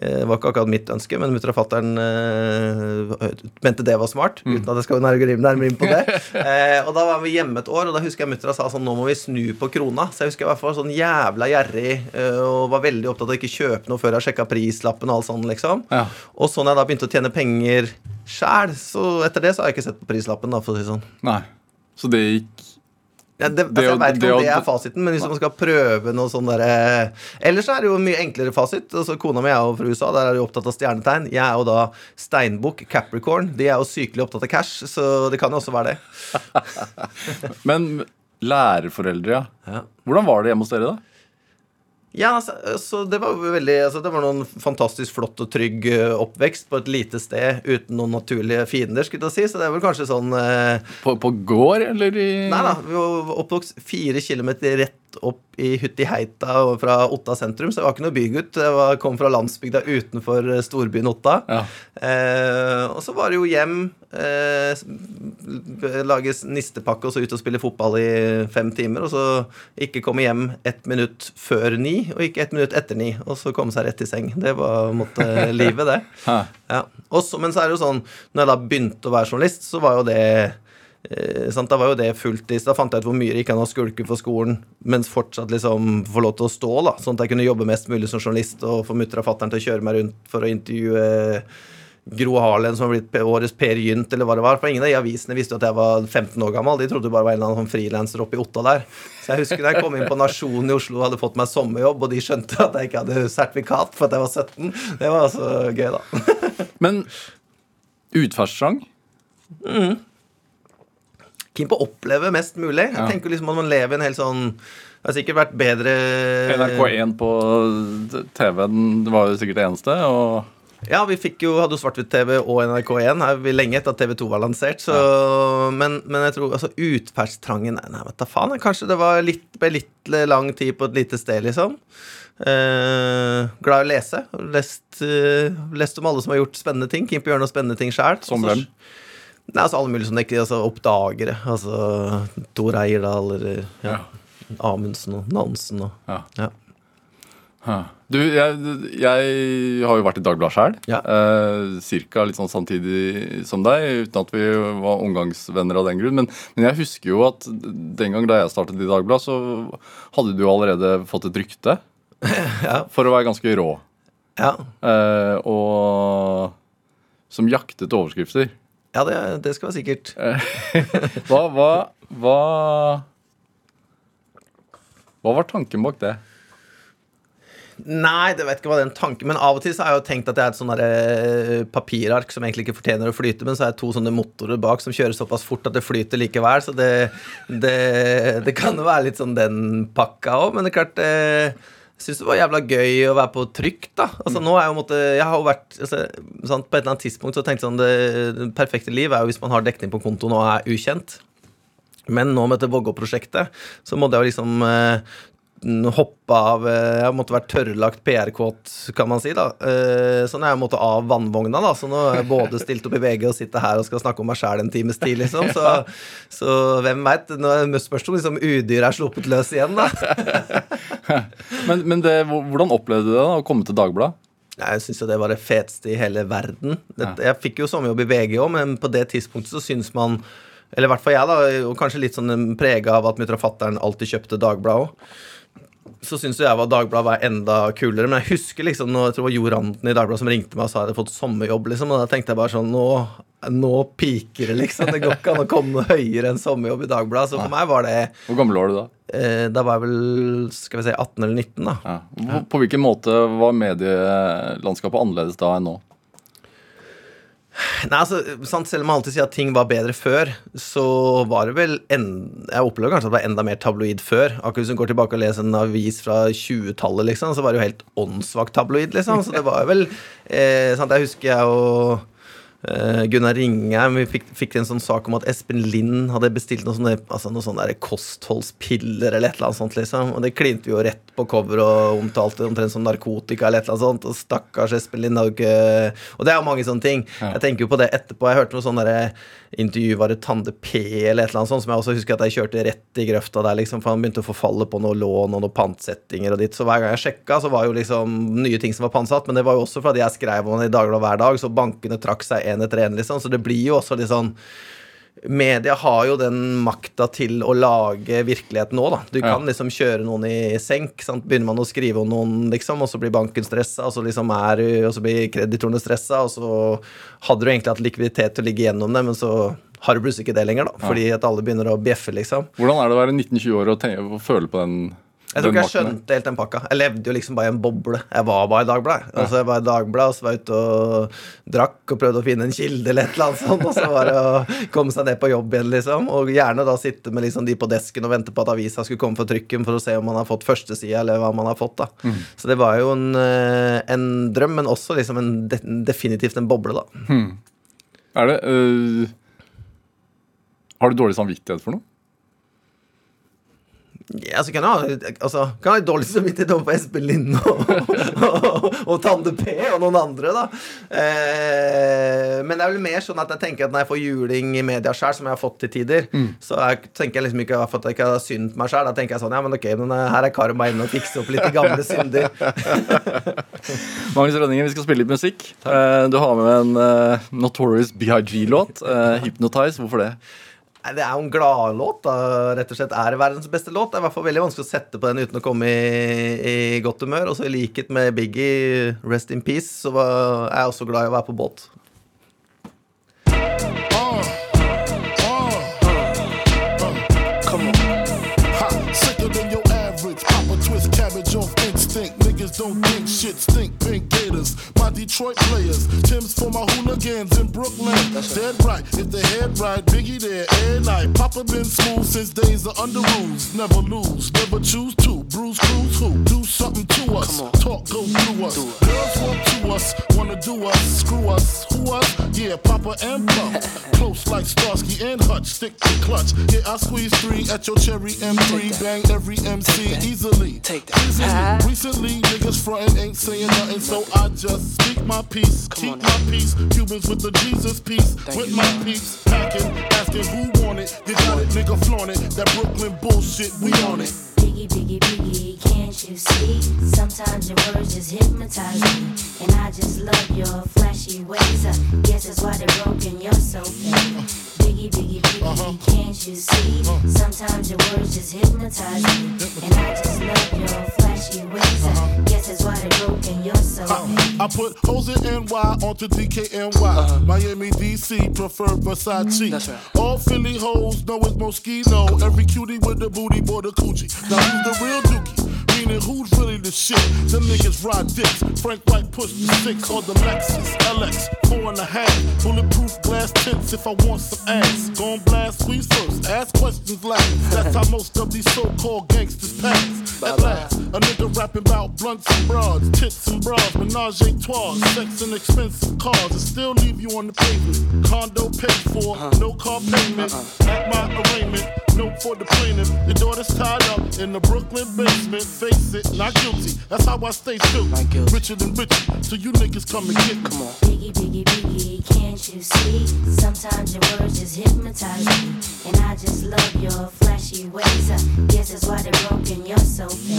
[SPEAKER 3] Eh, Det var ikke akkurat mitt ønske, men mutter og fatter'n eh, mente det var smart. Uten at jeg skal nærmere inn på det. *laughs* Eh, og da var vi hjemme et år, og da husker jeg mutter'n sa sånn Nå må vi snu på krona. Så jeg husker jeg var sånn jævla gjerrig eh, og var veldig opptatt av å ikke kjøpe noe før jeg sjekka prislappen og alt sånn, liksom.
[SPEAKER 2] Ja.
[SPEAKER 3] Og så når jeg da begynte å tjene penger sjæl, så etter det så har jeg ikke sett på prislappen, da, for å si sånn.
[SPEAKER 2] Nei. Så det gikk
[SPEAKER 3] Ja, det, altså, jeg vet ikke om det er fasiten, men hvis man skal prøve noe sånn derre Ellers så er det jo mye enklere fasit. Altså, kona mi er jo fra USA, der er de opptatt av stjernetegn. Jeg er jo da steinbukk, Capricorn. De er jo sykelig opptatt av cash, så det kan jo også være det. *laughs*
[SPEAKER 2] Men lærerforeldre. Ja. Hvordan var det hjemme hos dere, da?
[SPEAKER 3] Ja, altså, så det var veldig altså, Det var noen fantastisk flott og trygg eh, oppvekst på et lite sted uten noen naturlige fiender, skulle jeg si. Så det er vel kanskje sånn eh,
[SPEAKER 2] På, på gård, eller i
[SPEAKER 3] Nei da, vi var oppvokst fire kilometer rett opp i Huttiheita fra Otta sentrum, så jeg var ikke noe bygutt. Jeg var, kom fra landsbygda utenfor eh, storbyen Otta.
[SPEAKER 2] Ja.
[SPEAKER 3] Eh, og så var det jo hjem, eh, lage nistepakke og så ut og spille fotball i fem timer, og så ikke komme hjem ett minutt før ni, og ikke ett minutt etter ni, og så komme seg rett i seng. Det var måtte, *laughs* livet, det. Ja. Også, men så er det jo sånn, når jeg da begynte å være journalist, så var jo det sant? Da var jo det fulltids. Da fant jeg ut hvor mye det gikk an å skulke for skolen, mens fortsatt liksom få lov til å stå, da. Sånn at jeg kunne jobbe mest mulig som journalist og få mutter og fatter'n til å kjøre meg rundt for å intervjue Gro Harlem, som har blitt årets Per Gynt, eller hva det var. For ingen av de avisene visste jo at jeg var 15 år gammel. De trodde bare var en eller annen sånn frilanser oppe i Otta der. Så jeg husker da jeg kom inn på Nasjonen i Oslo og hadde fått meg sommerjobb, og de skjønte at jeg ikke hadde sertifikat for at jeg var 17. Det var altså gøy, da. *laughs*
[SPEAKER 2] Men utferdstrang?
[SPEAKER 3] Keen på å oppleve mest mulig. Jeg
[SPEAKER 2] Ja.
[SPEAKER 3] tenker liksom at man lever en helt sånn Det har sikkert vært bedre
[SPEAKER 2] NRK1 på TV-en var jo sikkert det eneste. Og
[SPEAKER 3] Ja, vi fikk jo, hadde jo svart-hvitt-TV og NRK1 her vi lenge etter at TV2 var lansert. Så, men, men jeg tror altså utferdstrangen Nei, nei vet da faen. Kanskje det var litt, ble litt lang tid på et lite sted, liksom. Eh, glad i å lese. Lest, eh, lest om alle som har gjort spennende ting. Kim på gjøre noe spennende ting sjøl.
[SPEAKER 2] Som hvem?
[SPEAKER 3] Nei, altså Alle mulige sånne altså, oppdagere. Altså Tor Eirdal eller ja, Amundsen og Nansen og
[SPEAKER 2] Ja.
[SPEAKER 3] ja.
[SPEAKER 2] Du, jeg, jeg har jo vært i Dagbladet sjøl.
[SPEAKER 3] Ja.
[SPEAKER 2] Eh, cirka litt sånn samtidig som deg, uten at vi var omgangsvenner av den grunn. Men, men jeg husker jo at den gang da jeg startet i Dagbladet, så hadde du allerede fått et rykte *laughs*
[SPEAKER 3] Ja.
[SPEAKER 2] for å være ganske rå.
[SPEAKER 3] Ja,
[SPEAKER 2] Eh, og som jaktet overskrifter.
[SPEAKER 3] Ja det, det skal være sikkert. *laughs*
[SPEAKER 2] Hva, hva, hva Hva var tanken bak det?
[SPEAKER 3] Nei, det vet ikke hva den tanken Men av og til så har jeg jo tenkt at jeg er et sånn der, eh, papirark som egentlig ikke fortjener å flyte, men så er det to sånne motorer bak som kjører såpass fort at det flyter likevel. Så det, det, det kan jo være litt sånn den pakka òg, men det er klart eh, syns det var jævla gøy å være på trykk, da. Altså nå er jo måtte, Jeg har jo vært altså, sant, På et eller annet tidspunkt så tenkte jeg sånn det, det perfekte liv er jo hvis man har dekning på kontoen og er ukjent. Men nå med dette Vågå-prosjektet så måtte jeg jo liksom eh, hoppe av eh, Jeg måtte være tørrlagt PR-kåt, kan man si. da Så nå er jeg måtte av vannvogna, da så nå har jeg både stilt opp i VG og sitter her og skal snakke om meg sjæl en times tid, liksom. *laughs* Så, så hvem veit? Spørs om liksom udyr er sluppet løs igjen, da. *laughs*
[SPEAKER 2] Men, men det, hvordan opplevde du det da, å komme til Dagbladet?
[SPEAKER 3] Jeg syns jo det var det feteste i hele verden. Jeg fikk jo sommerjobb i VG òg, men på det tidspunktet så syns man Eller i hvert fall jeg, da, og kanskje litt sånn prega av at mutter'n og fatter'n alltid kjøpte Dagbladet òg. Så syns jeg var Dagbladet var enda kulere. Men jeg husker liksom når jeg tror det var Jo Randen i Dagbladet som ringte meg og sa jeg hadde fått sommerjobb. liksom, Og da tenkte jeg bare sånn Nå, nå piker det, liksom. Det går ikke an å komme noe høyere enn sommerjobb i Dagbladet. Så for meg var det
[SPEAKER 2] Hvor gammel var du da?
[SPEAKER 3] eh, Da var jeg vel skal vi si 18 eller 19, da.
[SPEAKER 2] Ja. På, på hvilken måte var medielandskapet annerledes da enn nå?
[SPEAKER 3] Nei, altså, sant, Selv om man alltid sier at ting var bedre før, så var det vel en, Jeg opplever kanskje at det var enda mer tabloid før. Akkurat Hvis du går tilbake og leser en avis fra 20-tallet, liksom, så var det jo helt åndssvakt tabloid. liksom, Så det var vel eh, sant, Jeg husker jeg og Gunnar Ringheim Vi fikk, fikk en sånn sak om at Espen Lind hadde bestilt noen sånne, altså, noen sånne kostholdspiller eller et eller annet sånt. liksom Og det klinte vi jo rett på cover og omtalte omtrent som narkotika eller et eller annet sånt. Og stakkars Espen Lind har jo ikke Og det er jo mange sånne ting. Jeg tenker jo på det etterpå. Jeg hørte noe sånn derre intervju var det Tande P eller et eller annet sånt, som jeg også husker at jeg kjørte rett i grøfta der, liksom, for han begynte å forfalle på noe lån og noen pantsettinger og ditt. Så hver gang jeg sjekka, så var jo liksom nye ting som var pantsatt, men det var jo også fordi jeg skrev om det i Dagbladet hver dag, så bankene trakk seg én etter én, liksom. Så det blir jo også litt sånn Media har jo den makta til å lage virkeligheten nå, da. Du kan liksom kjøre noen i senk. Sant? Begynner man å skrive om noen, liksom, og så blir banken stressa, og så liksom er Og så blir kreditorene stressa, og så hadde du egentlig hatt likviditet til å ligge gjennom det, men så har du plutselig ikke det lenger, da. Fordi at alle begynner å bjeffe, liksom.
[SPEAKER 2] Hvordan er det å være 19-20 år og, og føle på den,
[SPEAKER 3] Jeg tror ikke jeg skjønte helt den pakka. Jeg levde jo liksom bare i en boble. Jeg var bare i Dagbladet. Altså, jeg var i Dagbladet, så var jeg ute og drakk og prøvde å finne en kilde eller et eller annet sånt, og så var det å komme seg ned på jobb igjen, liksom. Og gjerne da sitte med liksom de på desken og vente på at avisa skulle komme for trykken for å se om man har fått førstesida, eller hva man har fått, da.
[SPEAKER 2] Mm.
[SPEAKER 3] Så det var jo en, eh, en drøm, men også liksom en, definitivt en boble, da.
[SPEAKER 2] Er det øh, Har du dårlig samvittighet for noe?
[SPEAKER 3] Ja, altså, kan jeg ha, altså, kan jeg ha dårlig samvittighet overfor Espen Lind og, og, og Tande P og noen andre, da. Eh, men det er vel mer sånn at jeg tenker at når jeg får juling i media sjøl, som jeg har fått til tider, så jeg, tenker jeg liksom ikke at jeg ikke har syndet meg sjøl. Da tenker jeg sånn Ja, men ok, men eh, her er karma inne og fikser opp litt gamle synder. *laughs*
[SPEAKER 2] Magnus Rønningen, vi skal spille litt musikk. Eh, Du har med en uh, Notorious BIG-låt. Uh, 'Hypnotize'. Hvorfor det?
[SPEAKER 3] Det er jo en gladlåt. Rett og slett Er det verdens beste låt? Det er i hvert fall veldig vanskelig å sette på den uten å komme i, i godt humør. Og så i likhet med Biggie, Rest in Peace, så var, er jeg også glad i å være på båt.
[SPEAKER 4] Come on. Ha, sicker than your average. Pop a twist cabbage off instinct. Niggas don't think shit stink. Pink Gators, my Detroit players. Tim's for my hooligans in Brooklyn. Dead right, if they head right, Biggie there, air night. Papa been smooth since days of under rules. Never lose, never choose to. Bruise, cruise, who? Do something to us. Talk, go through us. Girls Swamp to us, wanna do us, screw us, who us? Yeah, Papa and Pump. *laughs* Close like Starsky and Hutch, stick to clutch. Yeah, I squeeze three at your cherry M3, bang every MC easily.
[SPEAKER 5] Take that.
[SPEAKER 4] Easily.
[SPEAKER 5] Ah.
[SPEAKER 4] Recently, niggas frontin' ain't saying nothing, so I just speak my peace, keep
[SPEAKER 5] on
[SPEAKER 4] my peace. Cubans with the Jesus peace,
[SPEAKER 5] Thank
[SPEAKER 4] with
[SPEAKER 5] you,
[SPEAKER 4] my
[SPEAKER 5] man.
[SPEAKER 4] peace, packing, asking who want it. You got it, nigga, flaunt it. That Brooklyn bullshit, we on it.
[SPEAKER 6] Biggie, biggie, biggie, can't you see? Sometimes your words just hypnotize me. And I just love your flashy ways. I guess that's why they're broken, you're so fake. Biggie, biggie, biggie, uh-huh. can't you see? Uh-huh. Sometimes your words just hypnotize me. And I just love your flashy ways. I uh-huh. guess that's why they're broken, you're so fake.
[SPEAKER 4] Uh, I put hoes in NY onto DKNY. Miami, DC, prefer Versace. Mm-hmm.
[SPEAKER 5] That's right.
[SPEAKER 4] All Philly hoes know it's Moschino. Every cutie with the booty, boy, the coochie. Now who's the real dookie? Meaning who's really the shit? Them niggas ride dicks. Frank White push the six on the Lexus LX, four and a half. Bulletproof glass tints if I want some ass. Gon' blast, squeeze first, ask questions last. That's how most of these so-called gangsters pass. At last, a nigga rapping about blunts and broads, tits and bras, menage a trois, sex and expensive cars, and still leave you on the pavement. Condo paid for, uh-huh. no car payment. Uh-uh. At my arraignment, note for the plaintiff. Your daughter's tied up in the Brooklyn basement. Face it, not guilty. That's how I stay still.
[SPEAKER 5] Not guilty.
[SPEAKER 4] Richer than richer, so you niggas come and get me.
[SPEAKER 5] Come on.
[SPEAKER 6] Biggie, biggie, biggie, can't you see? Sometimes your words just hypnotize me. And I just love your flashy ways. I guess that's why they're broken, you're so fake.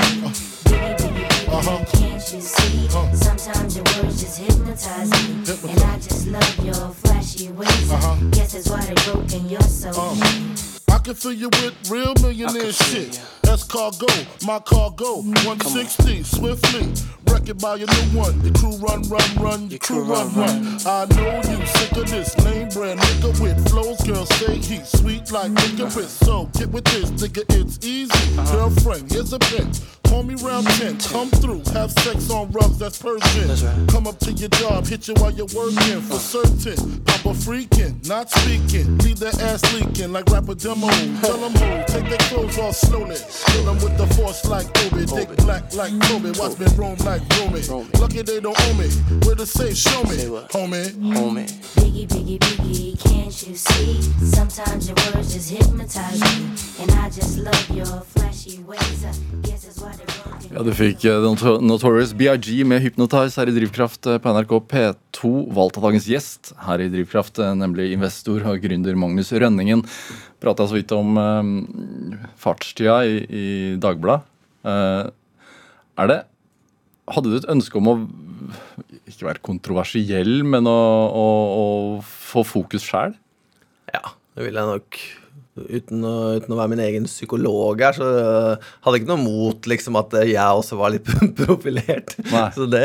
[SPEAKER 6] Biggie, biggie, biggie,
[SPEAKER 4] Uh-huh.
[SPEAKER 6] can't you see? Uh-huh. Sometimes your words just hypnotize me. And I just love your flashy ways. I uh-huh. guess that's why they're broken, you're so fake.
[SPEAKER 4] Can fill you with real millionaire shit. That's cargo, my cargo, 160, swiftly. Wreck it by your new one. Your crew run, run, run, your crew run, run. I know you sick of this lame brand nigga with flows. Girl, say he sweet like licorice. So get with this, nigga, it's easy. Uh-huh. Girlfriend, here's a pen. Call me round 10, come through, have sex on rugs, that's Persian.
[SPEAKER 5] That's right.
[SPEAKER 4] Come up to your job, hit you while you're working for uh. certain. Papa freaking, not speaking. Leave their ass leaking like rapper demo. *laughs* Tell them who, take their clothes off slowly. Kill them with the force like Obi. Dick black like Kobe. Watch me roam like Romy. Lucky they don't owe me. Where the safe, show me, homie.
[SPEAKER 5] Homie.
[SPEAKER 6] Biggie, biggie, biggie, can't you see? Sometimes your words just hypnotize me. And I just love your flashy ways. I guess that's why they're.
[SPEAKER 2] Ja, Du fikk eh, Notorious BIG med Hypnotize her i Drivkraft eh, på NRK P2. Valgt av dagens gjest her i Drivkraft, eh, nemlig investor og gründer Magnus Rønningen. Prata så vidt om eh, fartstida i, i Dagbladet. Eh, er det Hadde du et ønske om å ikke være kontroversiell, men å, å, å få fokus sjæl?
[SPEAKER 3] Ja, det vil jeg nok. Uten å, uten å være min egen psykolog her, så øh, hadde jeg ikke noe mot liksom at jeg også var litt *laughs* profilert.
[SPEAKER 2] Nei.
[SPEAKER 3] Så det,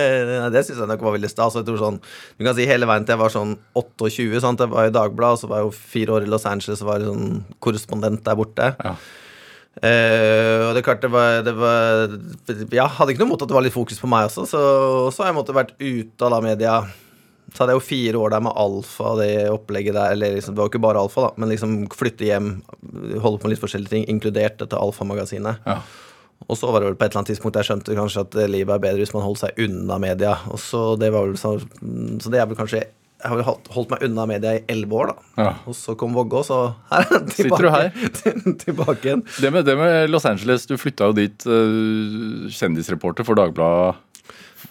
[SPEAKER 3] det syns jeg nok var veldig stas. Jeg tror sånn, du kan si hele veien til jeg var sånn 28, sant? jeg var i Dagbladet, og så var jeg jo fire år i Los Angeles og var sånn korrespondent der borte.
[SPEAKER 2] Ja.
[SPEAKER 3] Eh, og det er klart det var, det var Jeg hadde ikke noe mot at det var litt fokus på meg også, så, så har jeg måttet vært ute av da media Så hadde jeg jo fire år der med Alfa og det opplegget der. Eller liksom, det var jo ikke bare Alfa, da, men liksom flytte hjem, holde på med litt forskjellige ting, inkludert dette Alfa-magasinet.
[SPEAKER 2] Ja.
[SPEAKER 3] Og så var det vel på et eller annet tidspunkt jeg skjønte kanskje at livet er bedre hvis man holder seg unna media. Og så det var vel så, så det er vel kanskje Jeg har jo holdt, meg unna media i elleve år, da.
[SPEAKER 2] Ja.
[SPEAKER 3] Og så kom Vågå, så her er jeg
[SPEAKER 2] Sitter du
[SPEAKER 3] her. *laughs* tilbake igjen.
[SPEAKER 2] Det med, det med Los Angeles, du flytta jo dit uh, kjendisreporter for Dagbladet.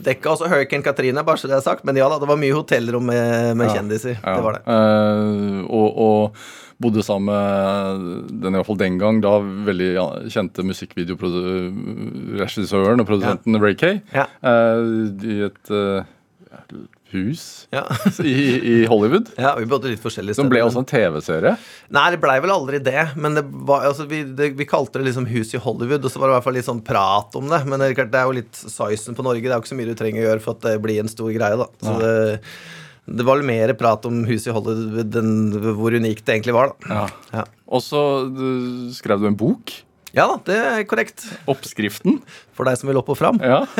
[SPEAKER 3] Dekka også Hurricane Katrine, bare så det er sagt. Men ja da, det var mye hotellrom med, med kjendiser.
[SPEAKER 2] Ja.
[SPEAKER 3] Det var det.
[SPEAKER 2] Uh, og, og bodde sammen med den i hvert fall den gang da veldig ja, kjente musikkvideoregissøren og produsenten Ray Kay
[SPEAKER 3] Ja.
[SPEAKER 2] eh, i et hus
[SPEAKER 3] Ja. *laughs*
[SPEAKER 2] i, i Hollywood.
[SPEAKER 3] ja, vi bodde litt forskjellige steder.
[SPEAKER 2] Som ble også en TV-serie.
[SPEAKER 3] Nei, det blei vel aldri det. Men det var, altså, vi, det, vi kalte det liksom Hus i Hollywood, og så var det i hvert fall litt sånn prat om det. Men det er, klart, det er jo litt sizen på Norge. Det er jo ikke så mye du trenger å gjøre for at det blir en stor greie, da. Så det, det var vel mer prat om Hus i Hollywood enn hvor unikt det egentlig var, da.
[SPEAKER 2] Ja.
[SPEAKER 3] Ja.
[SPEAKER 2] Og så skrev du en bok.
[SPEAKER 3] Ja da, det er korrekt.
[SPEAKER 2] Oppskriften.
[SPEAKER 3] For deg som vil opp og fram.
[SPEAKER 2] Ja. *laughs*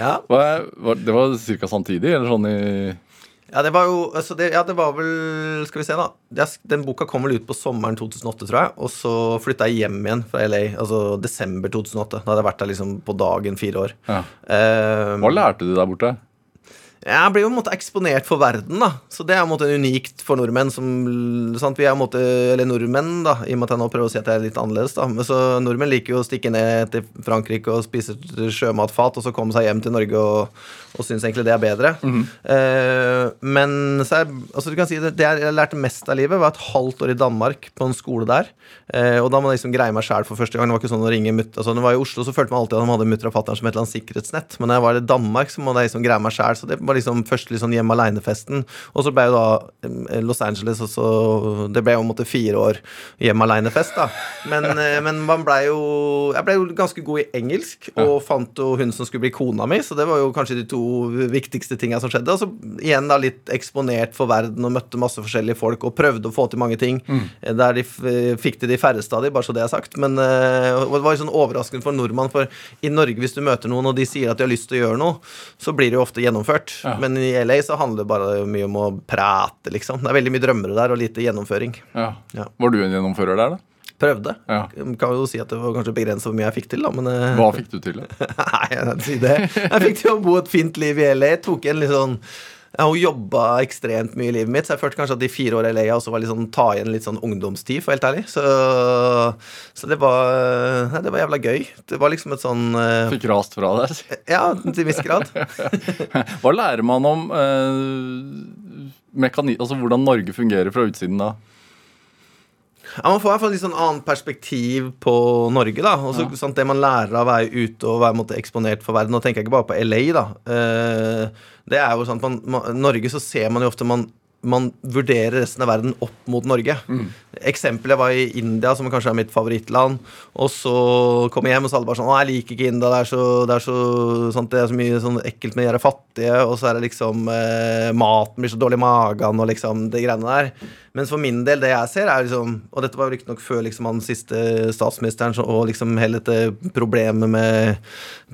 [SPEAKER 3] Ja.
[SPEAKER 2] Det var ca. samtidig, eller sånn i
[SPEAKER 3] Ja, det var jo altså det, Ja, det var vel Skal vi se, da. Den boka kom vel ut på sommeren 2008, tror jeg. Og så flytta jeg hjem igjen fra LA, altså desember 2008. Da hadde jeg vært der liksom på dagen fire år.
[SPEAKER 2] Ja.
[SPEAKER 3] Eh,
[SPEAKER 2] Hva lærte du der borte?
[SPEAKER 3] Jeg blir jo på en måte eksponert for verden, da. Så det er på en måte unikt for nordmenn. Som, sant? Vi er på en måte, eller nordmenn, da, i og med at jeg nå prøver å si at jeg er litt annerledes. da. Men så Nordmenn liker jo å stikke ned til Frankrike og spise sjømatfat, og så komme seg hjem til Norge og, og synes egentlig det er bedre. eh, men så er, altså du kan si det, det jeg lærte mest av livet, var et halvt år i Danmark på en skole der. Eh, og da må jeg liksom greie meg sjæl for første gang. Det var ikke sånn å ringe mutt, altså, Når jeg var i Oslo, så følte man alltid at de hadde mutter og fatter'n som et eller annet sikkerhetsnett. Men når jeg var i Danmark, så måtte jeg liksom greie meg sjæl. Var liksom først liksom hjemme aleine-festen. Og så ble jo da eh, Los Angeles, og så Det ble jo måtte fire år hjemme aleine-fest, da. Men, *laughs* eh, men man blei jo Jeg ble jo ganske god i engelsk, og fant jo hun som skulle bli kona mi, så det var jo kanskje de to viktigste tinga som skjedde. Og så igjen da litt eksponert for verden og møtte masse forskjellige folk og prøvde å få til mange ting. Mm. Der de fikk til de færreste av de, bare så det er sagt. Men eh, og det var jo sånn overraskende for nordmann, for i Norge, hvis du møter noen og de sier at de har lyst til å gjøre noe, så blir det jo ofte gjennomført.
[SPEAKER 2] Ja.
[SPEAKER 3] Men i LA så handler det bare mye om å prate, liksom. Det er veldig mye drømmere der, og lite gjennomføring.
[SPEAKER 2] Ja.
[SPEAKER 3] Ja.
[SPEAKER 2] Var du en gjennomfører der, da?
[SPEAKER 3] Prøvde.
[SPEAKER 2] Ja.
[SPEAKER 3] Kan jo si at det var kanskje begrenset hvor mye jeg fikk til, da, men eh,
[SPEAKER 2] Hva fikk du til? da? *laughs*
[SPEAKER 3] Nei, jeg kan si det. Jeg fikk til å bo et fint liv i LA. Tok en litt sånn jo jobba ekstremt mye i livet mitt, så jeg følte kanskje at de fire åra i LA også var litt sånn ta igjen litt sånn ungdomstid, for helt ærlig. Så, så det var Nei, det var jævla gøy. Det var liksom et sånn uh,
[SPEAKER 2] Fikk rast fra deg? *laughs*
[SPEAKER 3] Ja, til en viss grad. *laughs*
[SPEAKER 2] Hva lærer man om uh, mekanik, altså hvordan Norge fungerer fra utsiden da?
[SPEAKER 3] Ja, Man får i hvert fall litt sånn annet perspektiv på Norge. da Også,
[SPEAKER 2] Ja.
[SPEAKER 3] sant, Det man lærer av å være ute og være måtte, eksponert for verden Nå tenker jeg ikke bare på LA. da uh, Det er jo sant, man, man, Norge så ser man jo ofte man, man vurderer resten av verden opp mot Norge. Eksempelet var i India, som kanskje er mitt favorittland. Og så kom jeg hjem, og så alle bare sånn Å, jeg liker ikke India. Det er så, det er så, sant, det er så mye sånn ekkelt med de her fattige. Og så er det liksom eh, Maten blir så dårlig i magen, og liksom det greiene der. Mens for min del, det jeg ser, er liksom Og dette var jo riktignok før liksom han siste statsministeren så- og liksom hele dette problemet med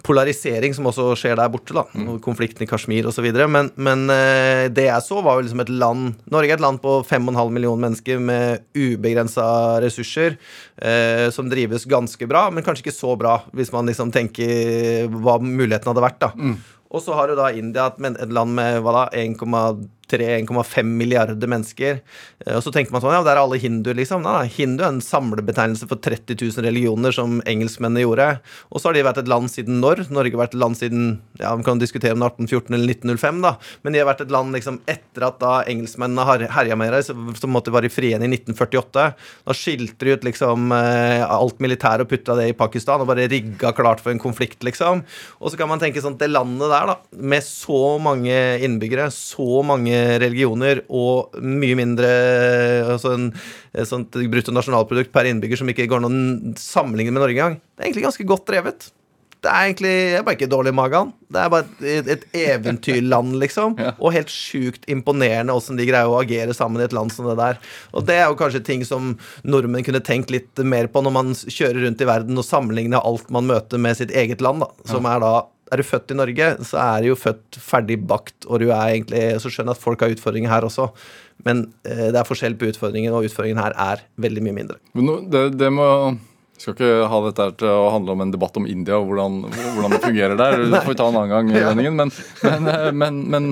[SPEAKER 3] polarisering som også skjer der borte, da. Mm. konflikten i Kashmir osv. Men, men eh, det jeg så, var jo liksom et land Norge er et land på 5,5 millioner mennesker med ubegrensa ressurser, eh, som drives ganske bra, men kanskje ikke så bra, hvis man liksom tenker hva muligheten hadde vært, da. Og så har du da India, et, land med hva da, 1,3-1,5 milliarder mennesker. Eh, Og så tenker man sånn, ja, der er alle hinduer, liksom. Nei, hindu er en samlebetegnelse for 30 000 religioner, som engelskmennene gjorde. Og så har de vært et land siden når? Norge har vært et land siden ja, Vi kan diskutere om det er 1814 eller 1905, da. Men de har vært et land liksom etter at da engelskmennene har herja med dem, så måtte være frie igjen i 1948. Da skilte de ut liksom eh, alt militær og putta det i Pakistan og bare rigga klart for en konflikt, liksom. Og så kan man tenke sånn det landet der, da, med så mange innbyggere, så mange religioner og mye mindre altså en, et sånt bruttonasjonalprodukt per innbygger som ikke går an å sammenligne med Norge engang, det er egentlig ganske godt drevet. Det er egentlig det er bare ikke dårlig i magen. Det er bare et, et eventyrland, liksom. *laughs*
[SPEAKER 2] Ja.
[SPEAKER 3] Og helt sjukt imponerende åssen de greier å agere sammen i et land som det der. Og det er jo kanskje ting som nordmenn kunne tenkt litt mer på når man kjører rundt i verden og sammenligner alt man møter med sitt eget land, da. Som er da er du født i Norge, så er du jo født ferdig bakt, og du er egentlig Så skjønner jeg at folk har utfordringer her også, men eh, det er forskjell på utfordringen, og utfordringen her er veldig mye mindre.
[SPEAKER 2] Men nå- det, det må skal ikke ha dette til å handle om en debatt om India og hvordan, hvordan det fungerer der. *laughs* Det får vi ta en annen gang.
[SPEAKER 3] Ja.
[SPEAKER 2] Vendingen, men, men, eh, men, men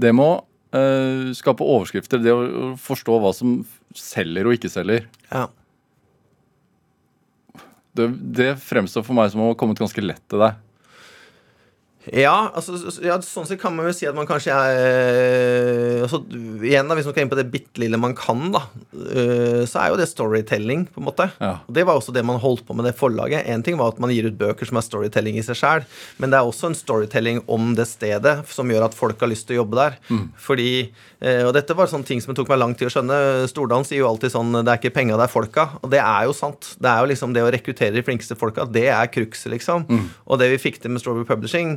[SPEAKER 2] det må eh, skape overskrifter. Det å forstå hva som selger og ikke selger.
[SPEAKER 3] Ja.
[SPEAKER 2] Det, fremstår for meg som å ha kommet ganske lett til deg.
[SPEAKER 3] Ja, altså, ja, sånn sett kan man jo si at man kanskje er altså, Igjen da, Hvis man skal inn på det bitte lille man kan, da, øh, så er jo det storytelling, på en måte.
[SPEAKER 2] Ja.
[SPEAKER 3] Og Det var også det man holdt på med det forlaget. En ting var at man gir ut bøker som er storytelling i seg sjæl, men det er også en storytelling om det stedet som gjør at folk har lyst til å jobbe der. Fordi eh, Og dette var sånne ting som det tok meg lang tid å skjønne. Stordalen sier jo alltid sånn Det er ikke penga, det er folka. Og det er jo sant. Det er jo liksom det å rekruttere de flinkeste folka, det er cruxet, liksom. Og det vi fikk til med Strawberry Publishing,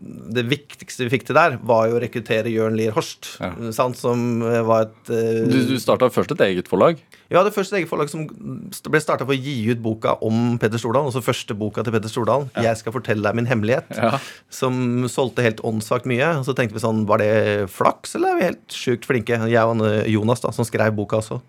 [SPEAKER 3] det viktigste vi fikk til der, var jo å rekruttere Jørn Lier Horst,
[SPEAKER 2] Ja.
[SPEAKER 3] sant, som eh, var et uh,
[SPEAKER 2] Du, du starta først et eget forlag.
[SPEAKER 3] Ja, det første eget forlag som ble starta for å gi ut boka om Petter Stordalen. Altså første boka til Petter Stordalen, 'Jeg skal fortelle deg min hemmelighet',
[SPEAKER 2] Ja.
[SPEAKER 3] som solgte helt åndssvakt mye. Og så tenkte vi sånn, var det flaks, eller er vi helt sjukt flinke? Jeg og Jonas, da, som skrev boka også.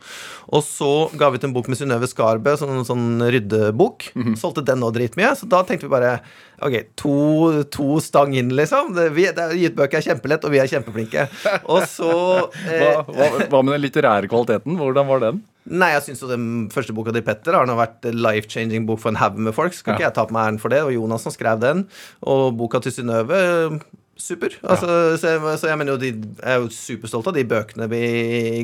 [SPEAKER 3] Og så ga vi ut en bok med Synnøve Skarbø, sånn, sånn ryddebok. Solgte den òg dritmye. Så da tenkte vi bare Ok, to, to stang inn, liksom. Det, vi, det, Gi bøker er kjempelett, og vi er kjempeflinke. Og så
[SPEAKER 2] Hva,
[SPEAKER 3] eh,
[SPEAKER 2] hva, hva med den litterære kvaliteten? Hvordan var den?
[SPEAKER 3] Nei, jeg syns jo den første boka til Petter har vært life-changing bok for en haug med folk. Skal
[SPEAKER 2] Ja.
[SPEAKER 3] ikke jeg ta på meg æren for det. Og Jonas som skrev den. Og boka til Synnøve super. Altså, så, jeg, så jeg mener jo de jeg er jo superstolt av de bøkene vi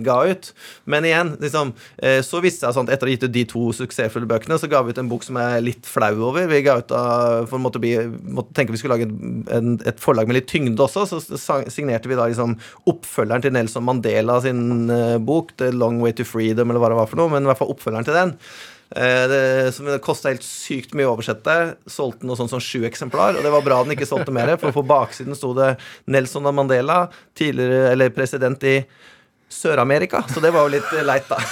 [SPEAKER 3] ga ut. Men igjen, liksom, eh, så viste jeg sånn etter å ha gitt ut de to suksessfulle bøkene, så ga vi ut en bok som jeg er litt flau over. Vi ga ut av, for måtte bli, måtte tenke vi skulle lage en, en, et forlag med litt tyngde også, så signerte vi da liksom oppfølgeren til Nelson Mandela sin eh, bok, The Long Way to Freedom, eller hva det var for noe, men i hvert fall oppfølgeren til den. Eh, Det, som det kosta helt sykt mye å oversette. Solgte noe sånt som sju eksemplar. Og det var bra den ikke solgte mer, for på baksiden sto det Nelson Mandela, tidligere eller president i Sør-Amerika. Så det var jo litt eh, leit, da. *laughs*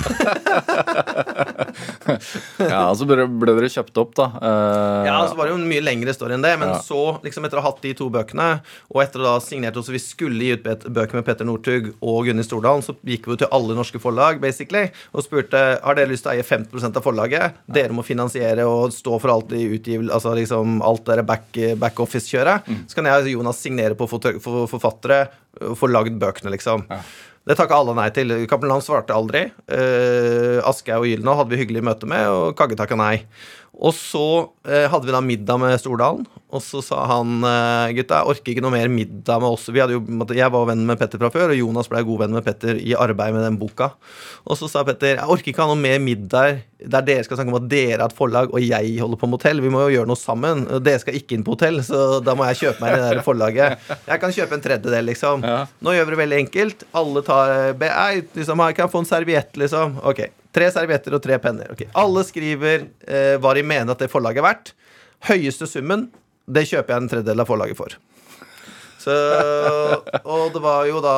[SPEAKER 2] Ja, Så ble, ble dere kjøpt opp, da. Uh,
[SPEAKER 3] Ja, så var det jo en mye lengre story enn det. Men
[SPEAKER 2] Ja.
[SPEAKER 3] så, liksom etter å ha hatt de to bøkene, og etter å da signert oss Vi skulle gi ut bøker med Petter Northug og Gunhild Stordalen, så gikk vi jo til alle norske forlag basically, og spurte har dere lyst til å eie 50 av forlaget. Dere må finansiere og stå for alt i utgivelse, altså liksom alt det back, backoffice-kjøret. Så kan jeg og Jonas signere på for, for, forfattere og få lagd bøkene, liksom. Det takka alle nei til. Kapellan svarte aldri. Uh, Aschehoug og Gyllenhaug hadde vi hyggelig møte med, og Kagge takka nei. Og så eh, hadde vi da middag med Stordalen, og så sa han eh, gutta, jeg orker ikke noe mer middag med oss. Jo, jeg var venn med Petter fra før, og Jonas ble god venn med Petter i arbeid med den boka. Og så sa Petter jeg orker ikke ha noe mer middag der dere skal snakke om at dere er et forlag, og jeg holder på med hotell. Vi må jo gjøre noe sammen. Dere skal ikke inn på hotell, så da må jeg kjøpe meg det der forlaget. Jeg kan kjøpe en tredjedel, liksom.
[SPEAKER 2] Ja.
[SPEAKER 3] Nå gjør vi det veldig enkelt. Alle tar BI. ei, liksom, jeg Kan jeg få en serviett, liksom? Ok. Tre servietter og tre penner. Okay. Alle skriver eh, hva de mener at det forlaget er verdt. Høyeste summen, det kjøper jeg en tredjedel av forlaget for. Så, og det var jo da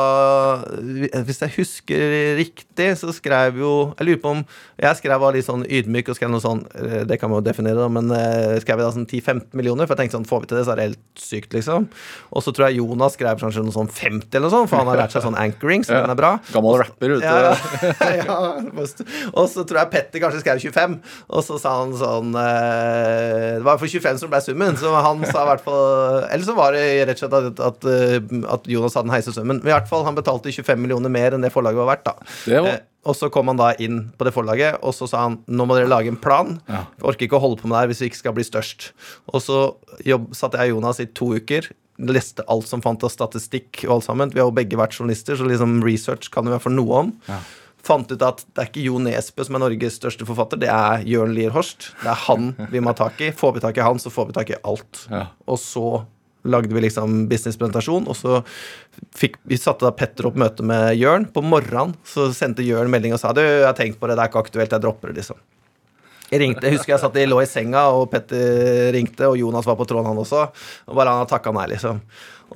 [SPEAKER 3] Hvis jeg husker riktig, så skrev jo Jeg lurer på om Jeg skrev var litt sånn ydmyk og skrev noe sånn eh, Det kan man jo definere, da, men eh, skrev jeg da sånn 10-15 millioner? For jeg tenkte sånn Får vi til det, så er det helt sykt, liksom. Og så tror jeg Jonas skrev kanskje noe sånn 50 eller noe sånt, for han har lært seg sånn anchoring, så den er bra.
[SPEAKER 2] Gammel rapper ute.
[SPEAKER 3] Ja, *laughs* ja, og så tror jeg Petter kanskje skrev 25, og så sa han sånn eh, Det var for 25 som ble summen, så han sa i hvert fall Eller så var det rett og slett at, at, eh, at Jonas hadde den heise summen. Men i hvert fall, han betalte 25 millioner mer enn det forlaget var verdt, da.
[SPEAKER 2] Det var-
[SPEAKER 3] Eh, og så kom han da inn på det forlaget, og så sa han nå må dere lage en plan.
[SPEAKER 2] Ja.
[SPEAKER 3] Jeg orker ikke å holde på med det her hvis vi ikke skal bli størst. Og så jobb, satt jeg og Jonas i to uker. Leste alt som fant av statistikk og alt sammen. Vi har jo begge vært journalister, så liksom research kan vi være for noe om. Fant ut at det er ikke Jo Nesbø som er Norges største forfatter, det er Jørn Lier Horst. Det er han vi må ha tak i. Får vi tak i han, så får vi tak i alt.
[SPEAKER 2] Ja.
[SPEAKER 3] Og så lagde vi liksom businesspresentasjon, og så fikk, vi satte da Petter opp møte med Jørn. På morgenen så sendte Jørn melding og sa du, jeg har tenkt på det, det er ikke aktuelt, jeg dropper det, liksom. Jeg ringte, jeg husker jeg satt jeg lå i senga, og Petter ringte, og Jonas var på tråden, han også. Og bare han har takka nei, liksom.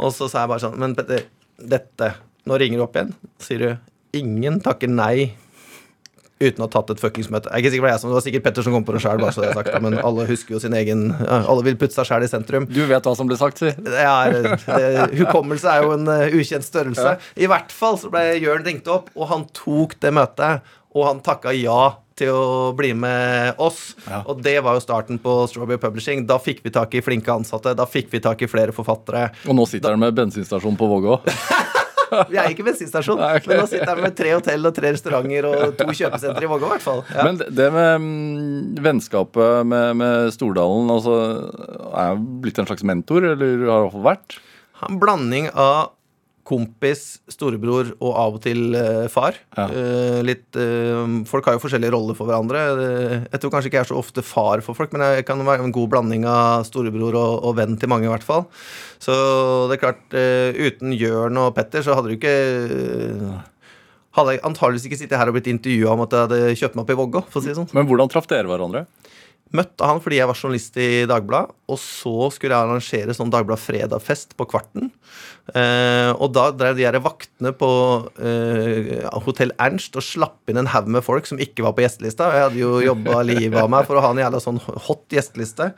[SPEAKER 3] Og så sa jeg bare sånn Men Petter, dette Nå ringer du opp igjen, sier du ingen takker nei uten å ha tatt et fuckings møte. Jeg er ikke sikker på det, jeg som, det var sikkert Petter som kom på det sjøl, bare så det er sagt, men alle husker jo sin egen Alle vil putte seg sjæl i sentrum.
[SPEAKER 2] Du vet hva som ble sagt, si.
[SPEAKER 3] Hukommelse er jo en eh, ukjent størrelse. I hvert fall så ble Jørn ringt opp, og han tok det møtet. Og han takka ja til å bli med oss.
[SPEAKER 2] Ja.
[SPEAKER 3] Og det var jo starten på Strawberry Publishing. Da fikk vi tak i flinke ansatte. Da fikk vi tak i flere forfattere.
[SPEAKER 2] Og nå sitter han med bensinstasjon på Vågå. *laughs*
[SPEAKER 3] Vi er ikke bensinstasjon,
[SPEAKER 2] Nei, okay.
[SPEAKER 3] men nå sitter jeg med tre hotell og tre restauranter og to kjøpesentre i Vågå, i hvert fall. Ja.
[SPEAKER 2] Men det- med mm, vennskapet med, med Stordalen altså, er jo blitt en slags mentor, eller har i hvert fall vært?
[SPEAKER 3] En blanding av kompis, storebror og av og til eh, far.
[SPEAKER 2] Ja.
[SPEAKER 3] Eh, litt, eh, folk har jo forskjellige roller for hverandre. Jeg tror kanskje ikke jeg er så ofte far for folk, men jeg kan være en god blanding av storebror og, og venn til mange, i hvert fall. Så det er klart, uten Jørn og Petter så hadde du ikke hadde jeg antageligvis ikke sittet her og blitt intervjua om at jeg hadde kjøpt meg opp i Vågå, si sånn.
[SPEAKER 2] Men hvordan traff dere hverandre?
[SPEAKER 3] Møtte han fordi jeg var journalist i Dagbladet, og så skulle jeg arrangere sånn Dagblad Fredag-fest på Kvarten. Eh, og da drev de her vaktene på eh, Hotell Ernst og slapp inn en haug med folk som ikke var på gjestelista. Jeg hadde jo jobba livet av meg for å ha en jævla sånn hot gjesteliste.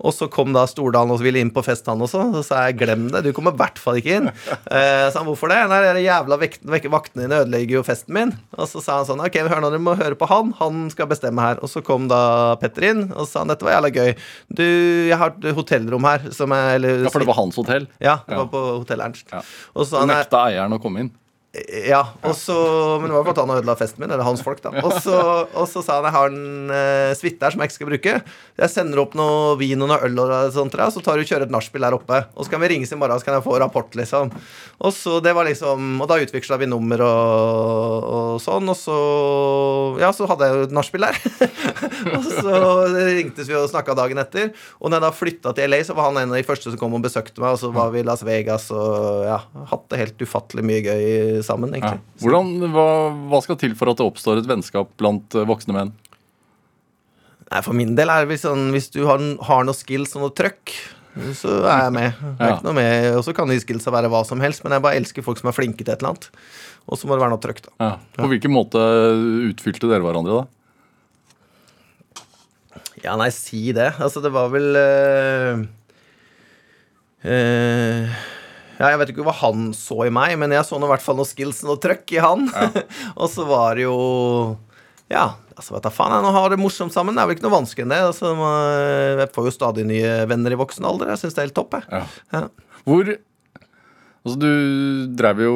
[SPEAKER 3] Og så kom da Stordalen og ville inn på fest, han også. Så sa jeg glem det, du kommer i hvert fall ikke inn. Eh, sa han hvorfor det? Nei, de jævla vaktene dine ødelegger jo festen min. Og så sa han sånn ok, hør nå, dere må høre på han, han skal bestemme her. Og så kom da Petter inn og sa han dette var jævla gøy. Du, jeg har et hotellrom her som er eller,
[SPEAKER 2] Ja, for det var hans hotell.
[SPEAKER 3] Ja, det var på Hotell Ernst.
[SPEAKER 2] Ja.
[SPEAKER 3] Og så han
[SPEAKER 2] Nekta eieren å komme inn.
[SPEAKER 3] Ja, og så, men det var for at han ødela festen min, eller hans folk, da. Og så, og så sa han jeg har en uh, suite der som jeg ikke skal bruke. Jeg sender opp noe vin og noe øl og sånt der, så tar du og kjører et nachspiel der oppe. Og så kan vi ringes i morgen, så kan jeg få rapport, liksom. Og så det var liksom Og da utveksla vi nummer og, og sånn, og så Ja, så hadde jeg jo et nachspiel der. *laughs* og så ringtes vi og snakka dagen etter. Og når jeg da flytta til LA, så var han en av de første som kom og besøkte meg, og så var vi i Las Vegas og ja, hatt det helt ufattelig mye gøy sammen,
[SPEAKER 2] Ja.
[SPEAKER 3] egentlig.
[SPEAKER 2] Hvordan, hva, hva skal til for at det oppstår et vennskap blant eh, voksne menn?
[SPEAKER 3] Nei, For min del er det sånn hvis du har, har noe skills og noe trøkk, så er jeg med. Er
[SPEAKER 2] Ja.
[SPEAKER 3] med. Og så kan de skillsa være hva som helst, men jeg bare elsker folk som er flinke til et eller annet. Og så må det være noe trøkk, da.
[SPEAKER 2] Ja. På hvilken måte utfylte dere hverandre, da?
[SPEAKER 3] Ja, nei, si det. Altså, det var vel øh, eh, Ja, jeg vet ikke hva han så i meg, men jeg så nå i hvert fall noe skills og trøkk i han. *laughs* og så var det jo Ja, altså, vet da faen. Jeg nå har det morsomt sammen. Det er vel ikke noe vanskelig enn det. Altså, man- jeg får jo stadig nye venner i voksen alder. Jeg syns det er helt topp, jeg.
[SPEAKER 2] Ja.
[SPEAKER 3] Ja.
[SPEAKER 2] Hvor Altså, du drev jo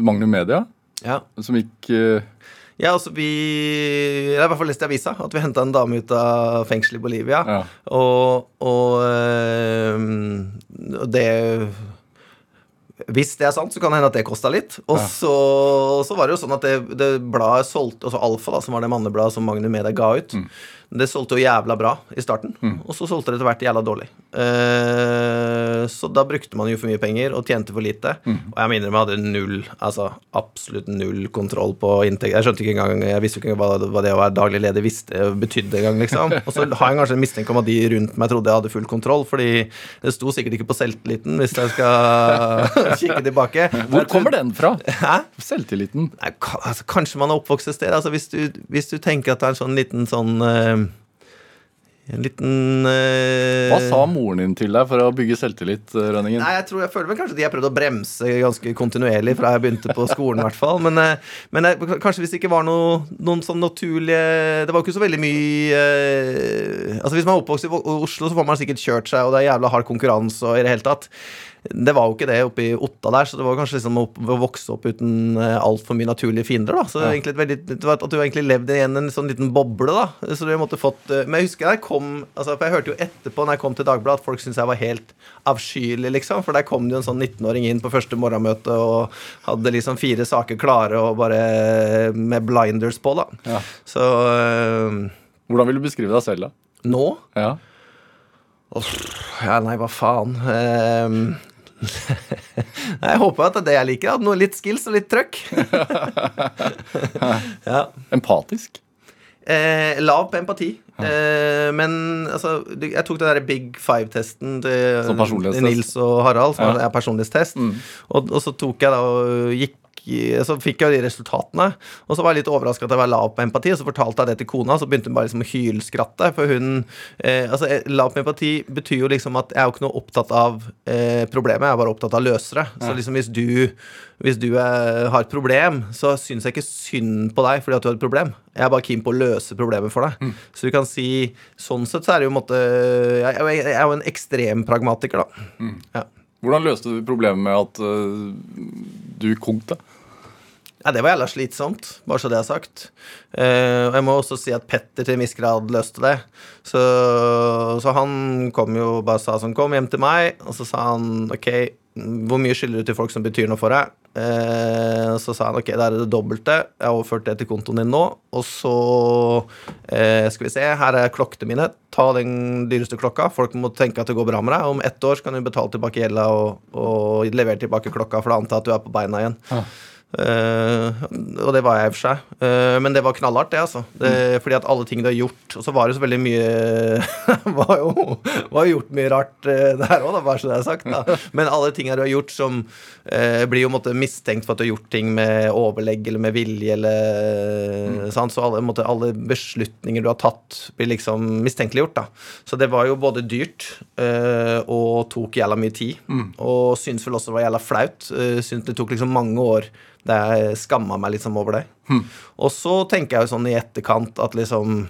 [SPEAKER 2] Magnum Media,
[SPEAKER 3] Ja.
[SPEAKER 2] som gikk uh...
[SPEAKER 3] Ja, altså vi Jeg har i hvert fall lest i avisa at vi henta en dame ut av fengsel i Bolivia.
[SPEAKER 2] Ja.
[SPEAKER 3] Og, og øh, det Hvis det er sant, så kan det hende at det kosta litt. Og
[SPEAKER 2] Ja.
[SPEAKER 3] så, så var det jo sånn at det, det bladet solgte Altså Alfa, da, som var det mannebladet som Magnum Media ga ut,
[SPEAKER 2] Mm.
[SPEAKER 3] Det solgte jo jævla bra i starten. Og så solgte det etter hvert jævla dårlig. Uh, så da brukte man jo for mye penger og tjente for lite.
[SPEAKER 2] Mm.
[SPEAKER 3] Og jeg minner jeg hadde null, altså absolutt null kontroll på inntekt. Jeg skjønte ikke engang Jeg visste ikke hva, hva det å være daglig leder visste betydde engang, liksom. *laughs* Og så har jeg kanskje en mistanke om at de rundt meg trodde jeg hadde full kontroll, fordi det sto sikkert ikke på selvtilliten, hvis jeg skal *laughs* kikke tilbake.
[SPEAKER 2] Hvor kommer den fra?
[SPEAKER 3] Hæ?
[SPEAKER 2] Selvtilliten.
[SPEAKER 3] Nei, altså, kanskje man er oppvokst et sted. Altså, hvis, du, hvis du tenker at det er en sånn liten sånn eh, En liten eh,
[SPEAKER 2] Hva sa moren din til deg for å bygge selvtillit, eh, Rønningen?
[SPEAKER 3] Nei, jeg tror jeg føler vel kanskje de har prøvd å bremse ganske kontinuerlig fra jeg begynte på skolen, i hvert fall. Men, eh, men jeg, kanskje hvis det ikke var noe, noen sånn naturlige Det var jo ikke så veldig mye eh, Altså Hvis man er oppvokst i Oslo, så får man sikkert kjørt seg, og det er jævla hard konkurranse og i det hele tatt. Det var jo ikke det oppe i Otta der, så det var kanskje liksom å opp- å vokse opp uten uh, altfor mye naturlige fiender. da Så
[SPEAKER 2] Ja.
[SPEAKER 3] egentlig et veldig, det var At du egentlig levde igjen en sånn liten boble. da Så du måtte fått eh, Men jeg husker jeg kom altså, For jeg hørte jo etterpå når jeg kom til Dagbladet, at folk syntes jeg var helt avskyelig, liksom. For der kom det jo en sånn 19-åring inn på første morgenmøte og hadde liksom fire saker klare og bare med blinders på, da.
[SPEAKER 2] Ja.
[SPEAKER 3] Så øh,
[SPEAKER 2] Hvordan vil du beskrive deg selv, da?
[SPEAKER 3] nå
[SPEAKER 2] Ja.
[SPEAKER 3] Ja, nei, hva faen. Nei, *laughs* jeg håper at det er det jeg liker. da. Noe litt skills og litt trøkk. *laughs* ja.
[SPEAKER 2] Empatisk?
[SPEAKER 3] Eh, lav på empati. Eh, men altså, jeg tok den der Big Five-testen til Nils og Harald, som
[SPEAKER 2] Ja.
[SPEAKER 3] er personlighetstest. Og, og så tok jeg da og gikk så fikk jeg de resultatene. Og så var jeg litt overraska at jeg var lav på empati, og så fortalte jeg det til kona, så begynte hun bare liksom å hylskratte. For hun eh, Altså, eh, lav på empati betyr jo liksom at jeg er jo ikke noe opptatt av eh, problemet, jeg er bare opptatt av å løse det. Så liksom hvis du hvis du er, har et problem, så syns jeg ikke synd på deg fordi at du har et problem. Jeg er bare keen på å løse problemet for deg. Så du kan si Sånn sett så er det jo en måte Jeg, jeg, jeg er jo en ekstrem pragmatiker, da. Ja.
[SPEAKER 2] Hvordan løste du problemet med at uh, du konkte?
[SPEAKER 3] Ja, det var jævla slitsomt, bare så det er sagt. Eh, og jeg må også si at Petter til en viss grad løste det. Så, så han kom jo bare sa sånn Kom hjem til meg. Og så sa han OK, hvor mye skylder du til folk som betyr noe for deg? Eh, så sa han ok, da er det det dobbelte. Jeg har overført det til kontoen din nå. Og så eh, skal vi se, her er klokkene mine. Ta den dyreste klokka. Folk må tenke at det går bra med deg. Om ett år så kan du betale tilbake gjelda og, og levere tilbake klokka, for da antar jeg at du er på beina igjen. Eh, og det var jeg i for seg. Uh, men det var knallhardt, det, altså. Det, fordi at alle ting du har gjort Og så var det så veldig mye *laughs* var jo, var jo gjort mye rart uh, der òg, bare så det er sagt. Da. *laughs* Men alle tinga du har gjort som blir jo måtte, mistenkt for at du har gjort ting med overlegg eller med vilje eller sant? Så alle, måtte, alle beslutninger du har tatt, blir liksom mistenkeliggjort, da. Så det var jo både dyrt og tok jævla mye tid. Og syns vel også det var jævla flaut. Uh, syns det tok liksom mange år der jeg skamma meg liksom over det. Og så tenker jeg jo sånn i etterkant at liksom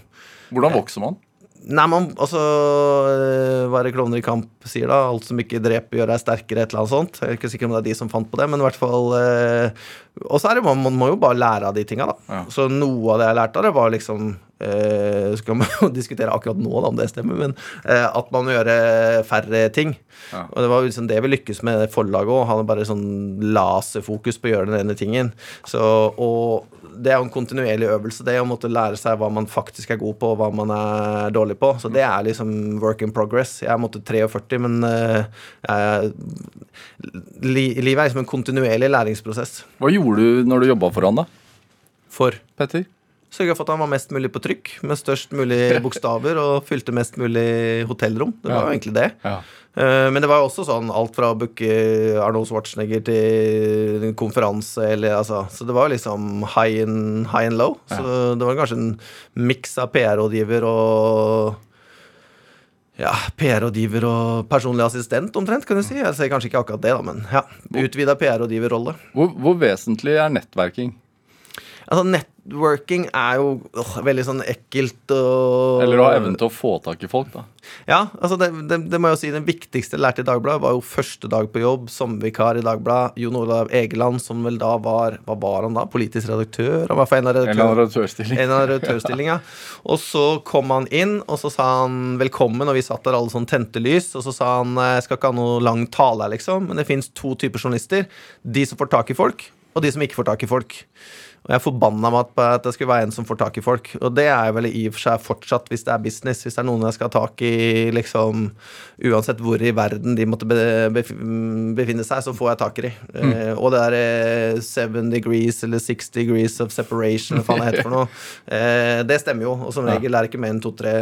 [SPEAKER 2] Hvordan vokser man?
[SPEAKER 3] Nei, man, altså øh, Hva er det Klovner i kamp sier, da? Alt som ikke dreper, gjør deg sterkere, et eller annet sånt. Jeg er ikke sikker om det er de som fant på det, men i hvert fall eh, Og så er det man, man må jo bare lære av de tinga, da.
[SPEAKER 2] Ja.
[SPEAKER 3] Så noe av det jeg lærte av det, var liksom øh, Skal man jo *laughs* diskutere akkurat nå, da, om det stemmer, men øh, at man må gjøre færre ting.
[SPEAKER 2] Ja.
[SPEAKER 3] Og det var liksom det vi lykkes med forlaget òg. Han bare sånn laserfokus på å gjøre den ene tingen. Så, og det er jo en kontinuerlig øvelse, det å måtte lære seg hva man faktisk er god på, og hva man er dårlig på. Så det er liksom work in progress. Jeg er måtte 43, men eh, jeg, li, livet er liksom en kontinuerlig læringsprosess.
[SPEAKER 2] Hva gjorde du når du jobba for han, da?
[SPEAKER 3] For
[SPEAKER 2] Petter?
[SPEAKER 3] Sørga for at han var mest mulig på trykk, med størst mulig *laughs* bokstaver, og fylte mest mulig hotellrom. Det var
[SPEAKER 2] Ja.
[SPEAKER 3] jo egentlig det.
[SPEAKER 2] Ja.
[SPEAKER 3] Eh, Men det var jo også sånn alt fra å booke Arnold Schwarzenegger til en konferanse eller altså Så det var liksom high and, high and low. Så det var kanskje en miks av PR-rådgiver og ja, PR-rådgiver og personlig assistent, omtrent, kan du si. Jeg ser kanskje ikke akkurat det, da, men ja. Utvida PR-rådgiverrolle.
[SPEAKER 2] Hvor, hvor vesentlig er nettverking?
[SPEAKER 3] Altså, networking er jo åh, veldig sånn ekkelt og
[SPEAKER 2] Eller å ha evnen til å få tak i folk, da.
[SPEAKER 3] Ja, altså det, det, det må jeg jo si Den viktigste jeg lærte i Dagbladet, var jo første dag på jobb, sommervikar i Dagbladet. Jon Olav Egeland, som vel da var Hva var han da? Politisk redaktør? Han var for en av
[SPEAKER 2] En eller annen
[SPEAKER 3] redaktørene.
[SPEAKER 2] redaktørstilling.
[SPEAKER 3] En av redaktørstillinga. Og så kom han inn, og så sa han velkommen, og vi satt der alle sånn tente lys. Og så sa han jeg skal ikke ha noe lang tale her, liksom, men det fins to typer journalister. De som får tak i folk, og de som ikke får tak i folk. Og jeg forbanna meg på at det skulle være en som får tak i folk. Og det er vel i og for seg fortsatt hvis det er business. Hvis det er noen jeg skal ha tak i, liksom Uansett hvor i verden de måtte befinne seg, så får jeg tak i de. Eh, og det der eh, seven degrees eller six degrees of separation, hva faen det heter for noe, eh, det stemmer jo. Og som regel er det ikke mer enn to-tre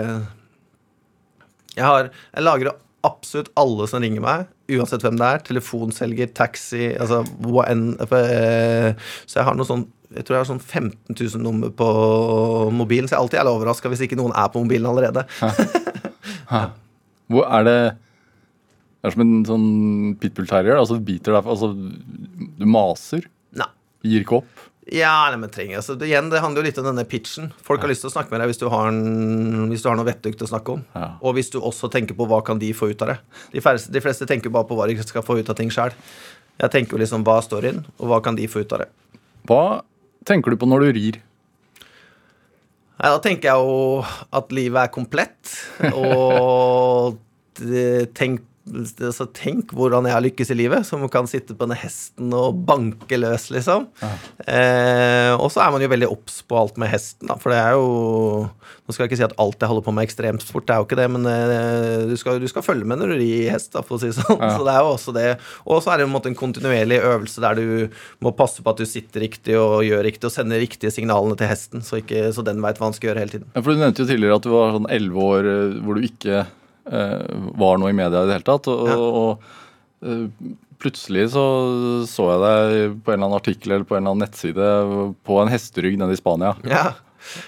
[SPEAKER 3] jeg, har, jeg lagrer absolutt alle som ringer meg, uansett hvem det er. Telefonselger, taxi, altså hva enn. Så jeg har noe sånn jeg tror jeg har sånn 15 000 nummer på mobilen, så jeg er alltid jævlig overraska hvis ikke noen er på mobilen allerede. *laughs*
[SPEAKER 2] Hvor er det Det er som en sånn pitbull terrier. Altså, du biter deg Altså, du maser.
[SPEAKER 3] Nei.
[SPEAKER 2] Gir ikke opp.
[SPEAKER 3] Ja, nei, men trenger altså, det, igjen, det handler jo litt om denne pitchen. Folk har lyst til å snakke med deg hvis du har, en, hvis du har noe vettugt å snakke om.
[SPEAKER 2] Ja.
[SPEAKER 3] Og hvis du også tenker på hva kan de få ut av det. De fleste, de fleste tenker bare på hva de skal få ut av ting sjøl. Jeg tenker jo liksom hva står inn, og hva kan de få ut av det.
[SPEAKER 2] Hva tenker du på når du rir?
[SPEAKER 3] Nei, da tenker jeg jo at livet er komplett, og tenk, altså, tenk hvordan jeg har lykkes i livet, som kan sitte på denne hesten og banke løs, liksom. Eh, og så er man jo veldig obs på alt med hesten, da, for det er jo Nå skal jeg ikke si at alt jeg holder på med er ekstremsport, det er jo ikke det, men eh, du, skal, du skal følge med når du rir hest, da, for å si det sånn. Så det er jo også det. Og så er det en måte en kontinuerlig øvelse der du må passe på at du sitter riktig og gjør riktig, og sender riktige signalene til hesten, så, ikke, så den veit hva han skal gjøre hele tiden.
[SPEAKER 2] Ja, for Du nevnte jo tidligere at du var sånn elleve år eh, hvor du ikke var noe i media i det hele tatt. Og, og eh, plutselig så så jeg deg på en eller annen artikkel eller på en eller annen nettside på en hesterygg nede i Spania.
[SPEAKER 3] Ja,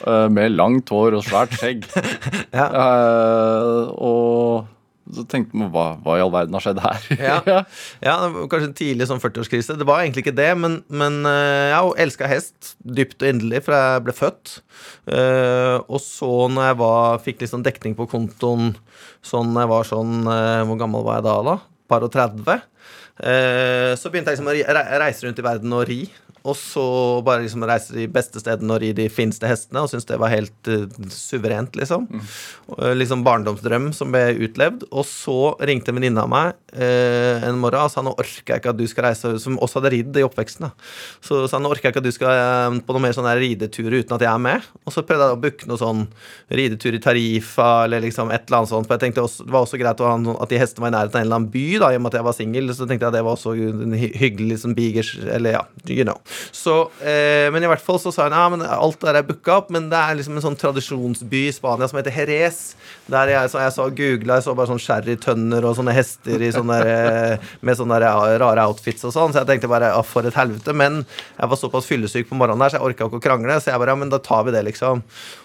[SPEAKER 2] eh, med langt hår og svært skjegg. *laughs*
[SPEAKER 3] ja.
[SPEAKER 2] Eh, og så tenkte man hva, hva i all verden har skjedd her? *laughs*
[SPEAKER 3] Ja. Ja, kanskje en tidlig sånn 40-årskrise. Det var egentlig ikke det, men, men ja, jeg elska hest dypt og inderlig fra jeg ble født. Eh, og så når jeg var, fikk liksom dekning på kontoen sånn jeg var sånn eh, Hvor gammel var jeg da, da? Par og 30. Eh, så begynte jeg liksom å re- reise rundt i verden og ri. Og så bare liksom reise de beste stedene og ri de fineste hestene, og syntes det var helt uh, suverent, liksom. Mm. Uh, liksom barndomsdrøm som ble utlevd. Og så ringte en venninne av meg uh, en morgen og sa nå orker jeg ikke at du skal reise, som også hadde ridd i oppveksten. da. Så sa nå orker jeg ikke at du skal på noe mer sånn her rideturer uten at jeg er med. Og så prøvde jeg å booke noe sånn ridetur i Tarifa eller liksom et eller annet sånt. For jeg tenkte også, det var også greit at de hestene var i nærheten av en eller annen by, da, i og med at jeg var singel. så tenkte jeg at det var også en hyggelig liksom bigers Eller ja, you know. Så, eh, men i hvert fall så sa hun ja, men alt der er booka opp, men det er liksom en sånn tradisjonsby i Spania som heter Jerez. Der jeg, så jeg så googla, jeg så bare sånn sherrytønner og sånne hester sånne der, eh, med sånne der, rare outfits og sånn, så jeg tenkte bare ja, for et helvete. Men jeg var såpass fyllesyk på morgenen der, så jeg orka ikke å krangle, så jeg bare ja, men da tar vi det, liksom.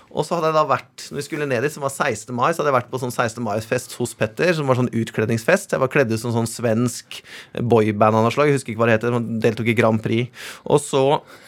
[SPEAKER 3] Og så hadde jeg da vært når vi skulle ned dit, som var 16. mai, så hadde jeg vært på sånn 16. mai-fest hos Petter, som var sånn utkledningsfest. Jeg var kledd ut som sånn svensk boyband av noe slag. Jeg husker ikke hva det heter. Man deltok i Grand Prix. Og så,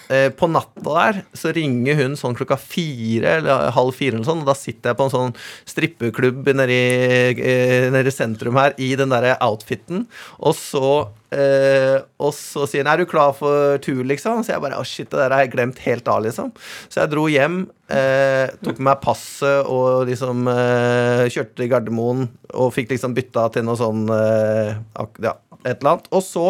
[SPEAKER 3] eh, på natta der, så ringer hun sånn klokka fire, eller halv fire eller sånn, og da sitter jeg på en sånn strippeklubb nede i, eh, sentrum her, i den derre outfiten, og så Uh, og så sier han 'er du klar for tur', liksom. Så jeg bare 'å shit, det der har jeg glemt helt av', liksom. Så jeg dro hjem, eh, tok med meg passet og liksom eh, kjørte til Gardermoen og fikk liksom bytta til noe sånn eh, ja, et eller annet. Og så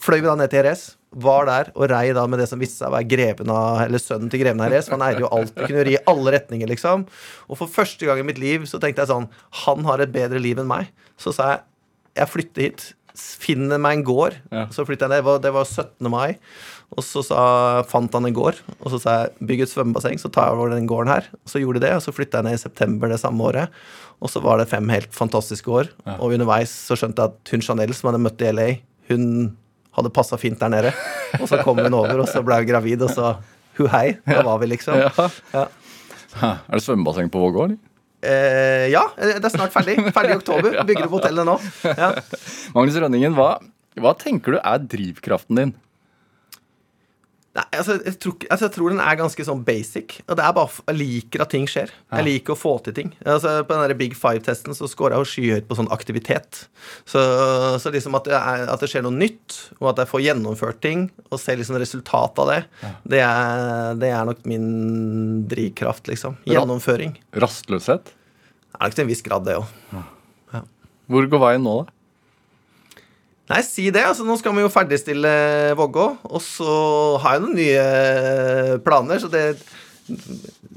[SPEAKER 3] fløy vi da ned til Jerez. Var der og rei da med det som viste seg å være greven av, eller sønnen til greven av. For han eide jo alt. Kunne ri i alle retninger, liksom. Og for første gang i mitt liv så tenkte jeg sånn Han har et bedre liv enn meg. Så sa jeg jeg flytter hit. Finner meg en gård.
[SPEAKER 2] Ja.
[SPEAKER 3] Så flytter jeg ned. Det var, det var 17. mai. Og så sa, fant han en gård. Og så sa jeg bygg et svømmebasseng, så tar jeg over den gården her. Og så gjorde de det, og så flytta jeg ned i september det samme året. Og så var det fem helt fantastiske år. Og underveis så skjønte jeg at hun Chanel som jeg hadde møtt i LA, hun hadde passa fint der nede. Og så kom hun over, og så ble hun gravid, og så hu hei. Da var vi liksom.
[SPEAKER 2] Ja.
[SPEAKER 3] Ja.
[SPEAKER 2] Er det svømmebasseng på vår gård?
[SPEAKER 3] Eh, ja, det er snart ferdig. Ferdig i oktober. *laughs* Bygger opp hotellet nå. Ja.
[SPEAKER 2] Magnus Rønningen, hva, hva tenker du er drivkraften din?
[SPEAKER 3] Nei, altså jeg, tror, altså jeg tror den er ganske sånn basic. Og det er bare Jeg liker at ting skjer. Jeg liker å få til ting. Altså På den der Big Five-testen så scora jeg jo skyhøyt på sånn aktivitet. Så, så liksom at det, er, at det skjer noe nytt, og at jeg får gjennomført ting, og ser liksom resultat av det, det, er, det er nok min drivkraft, liksom. Gjennomføring.
[SPEAKER 2] Rastløshet?
[SPEAKER 3] Det er nok til en viss grad, det òg.
[SPEAKER 2] Hvor går veien nå, da?
[SPEAKER 3] Nei, si det. altså Nå skal vi jo ferdigstille Vågå, og så har jeg noen nye planer, så det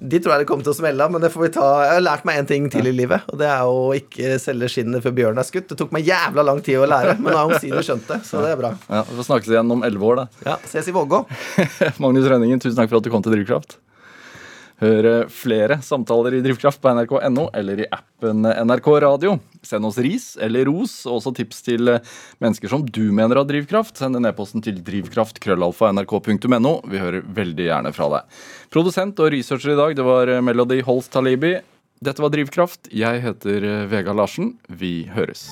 [SPEAKER 3] de tror jeg det kommer til å smelle av, men det får vi ta. Jeg har lært meg én ting til i livet, og det er å ikke selge skinnet før bjørnen er skutt. Det tok meg jævla lang tid å lære, men nå har omsider skjønt det, så det er bra.
[SPEAKER 2] Ja, Vi får snakkes igjen om elleve år, da.
[SPEAKER 3] Ja, Ses i Vågå. *laughs*
[SPEAKER 2] Magnus Rønningen, tusen takk for at du kom til Drivkraft. Hør flere samtaler i Drivkraft på nrk.no eller i appen NRK Radio. Send oss ris eller ros, og også tips til mennesker som du mener har drivkraft. Send en e-posten til drivkraft.krøllalfa.nrk.no. Vi hører veldig gjerne fra deg. Produsent og researcher i dag, det var Melody Holst Talibi. Dette var Drivkraft. Jeg heter Vegard Larsen. Vi høres.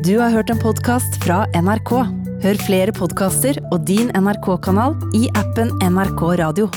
[SPEAKER 1] Du har hørt en podkast fra NRK. Hør flere podkaster og din NRK-kanal i appen NRK Radio.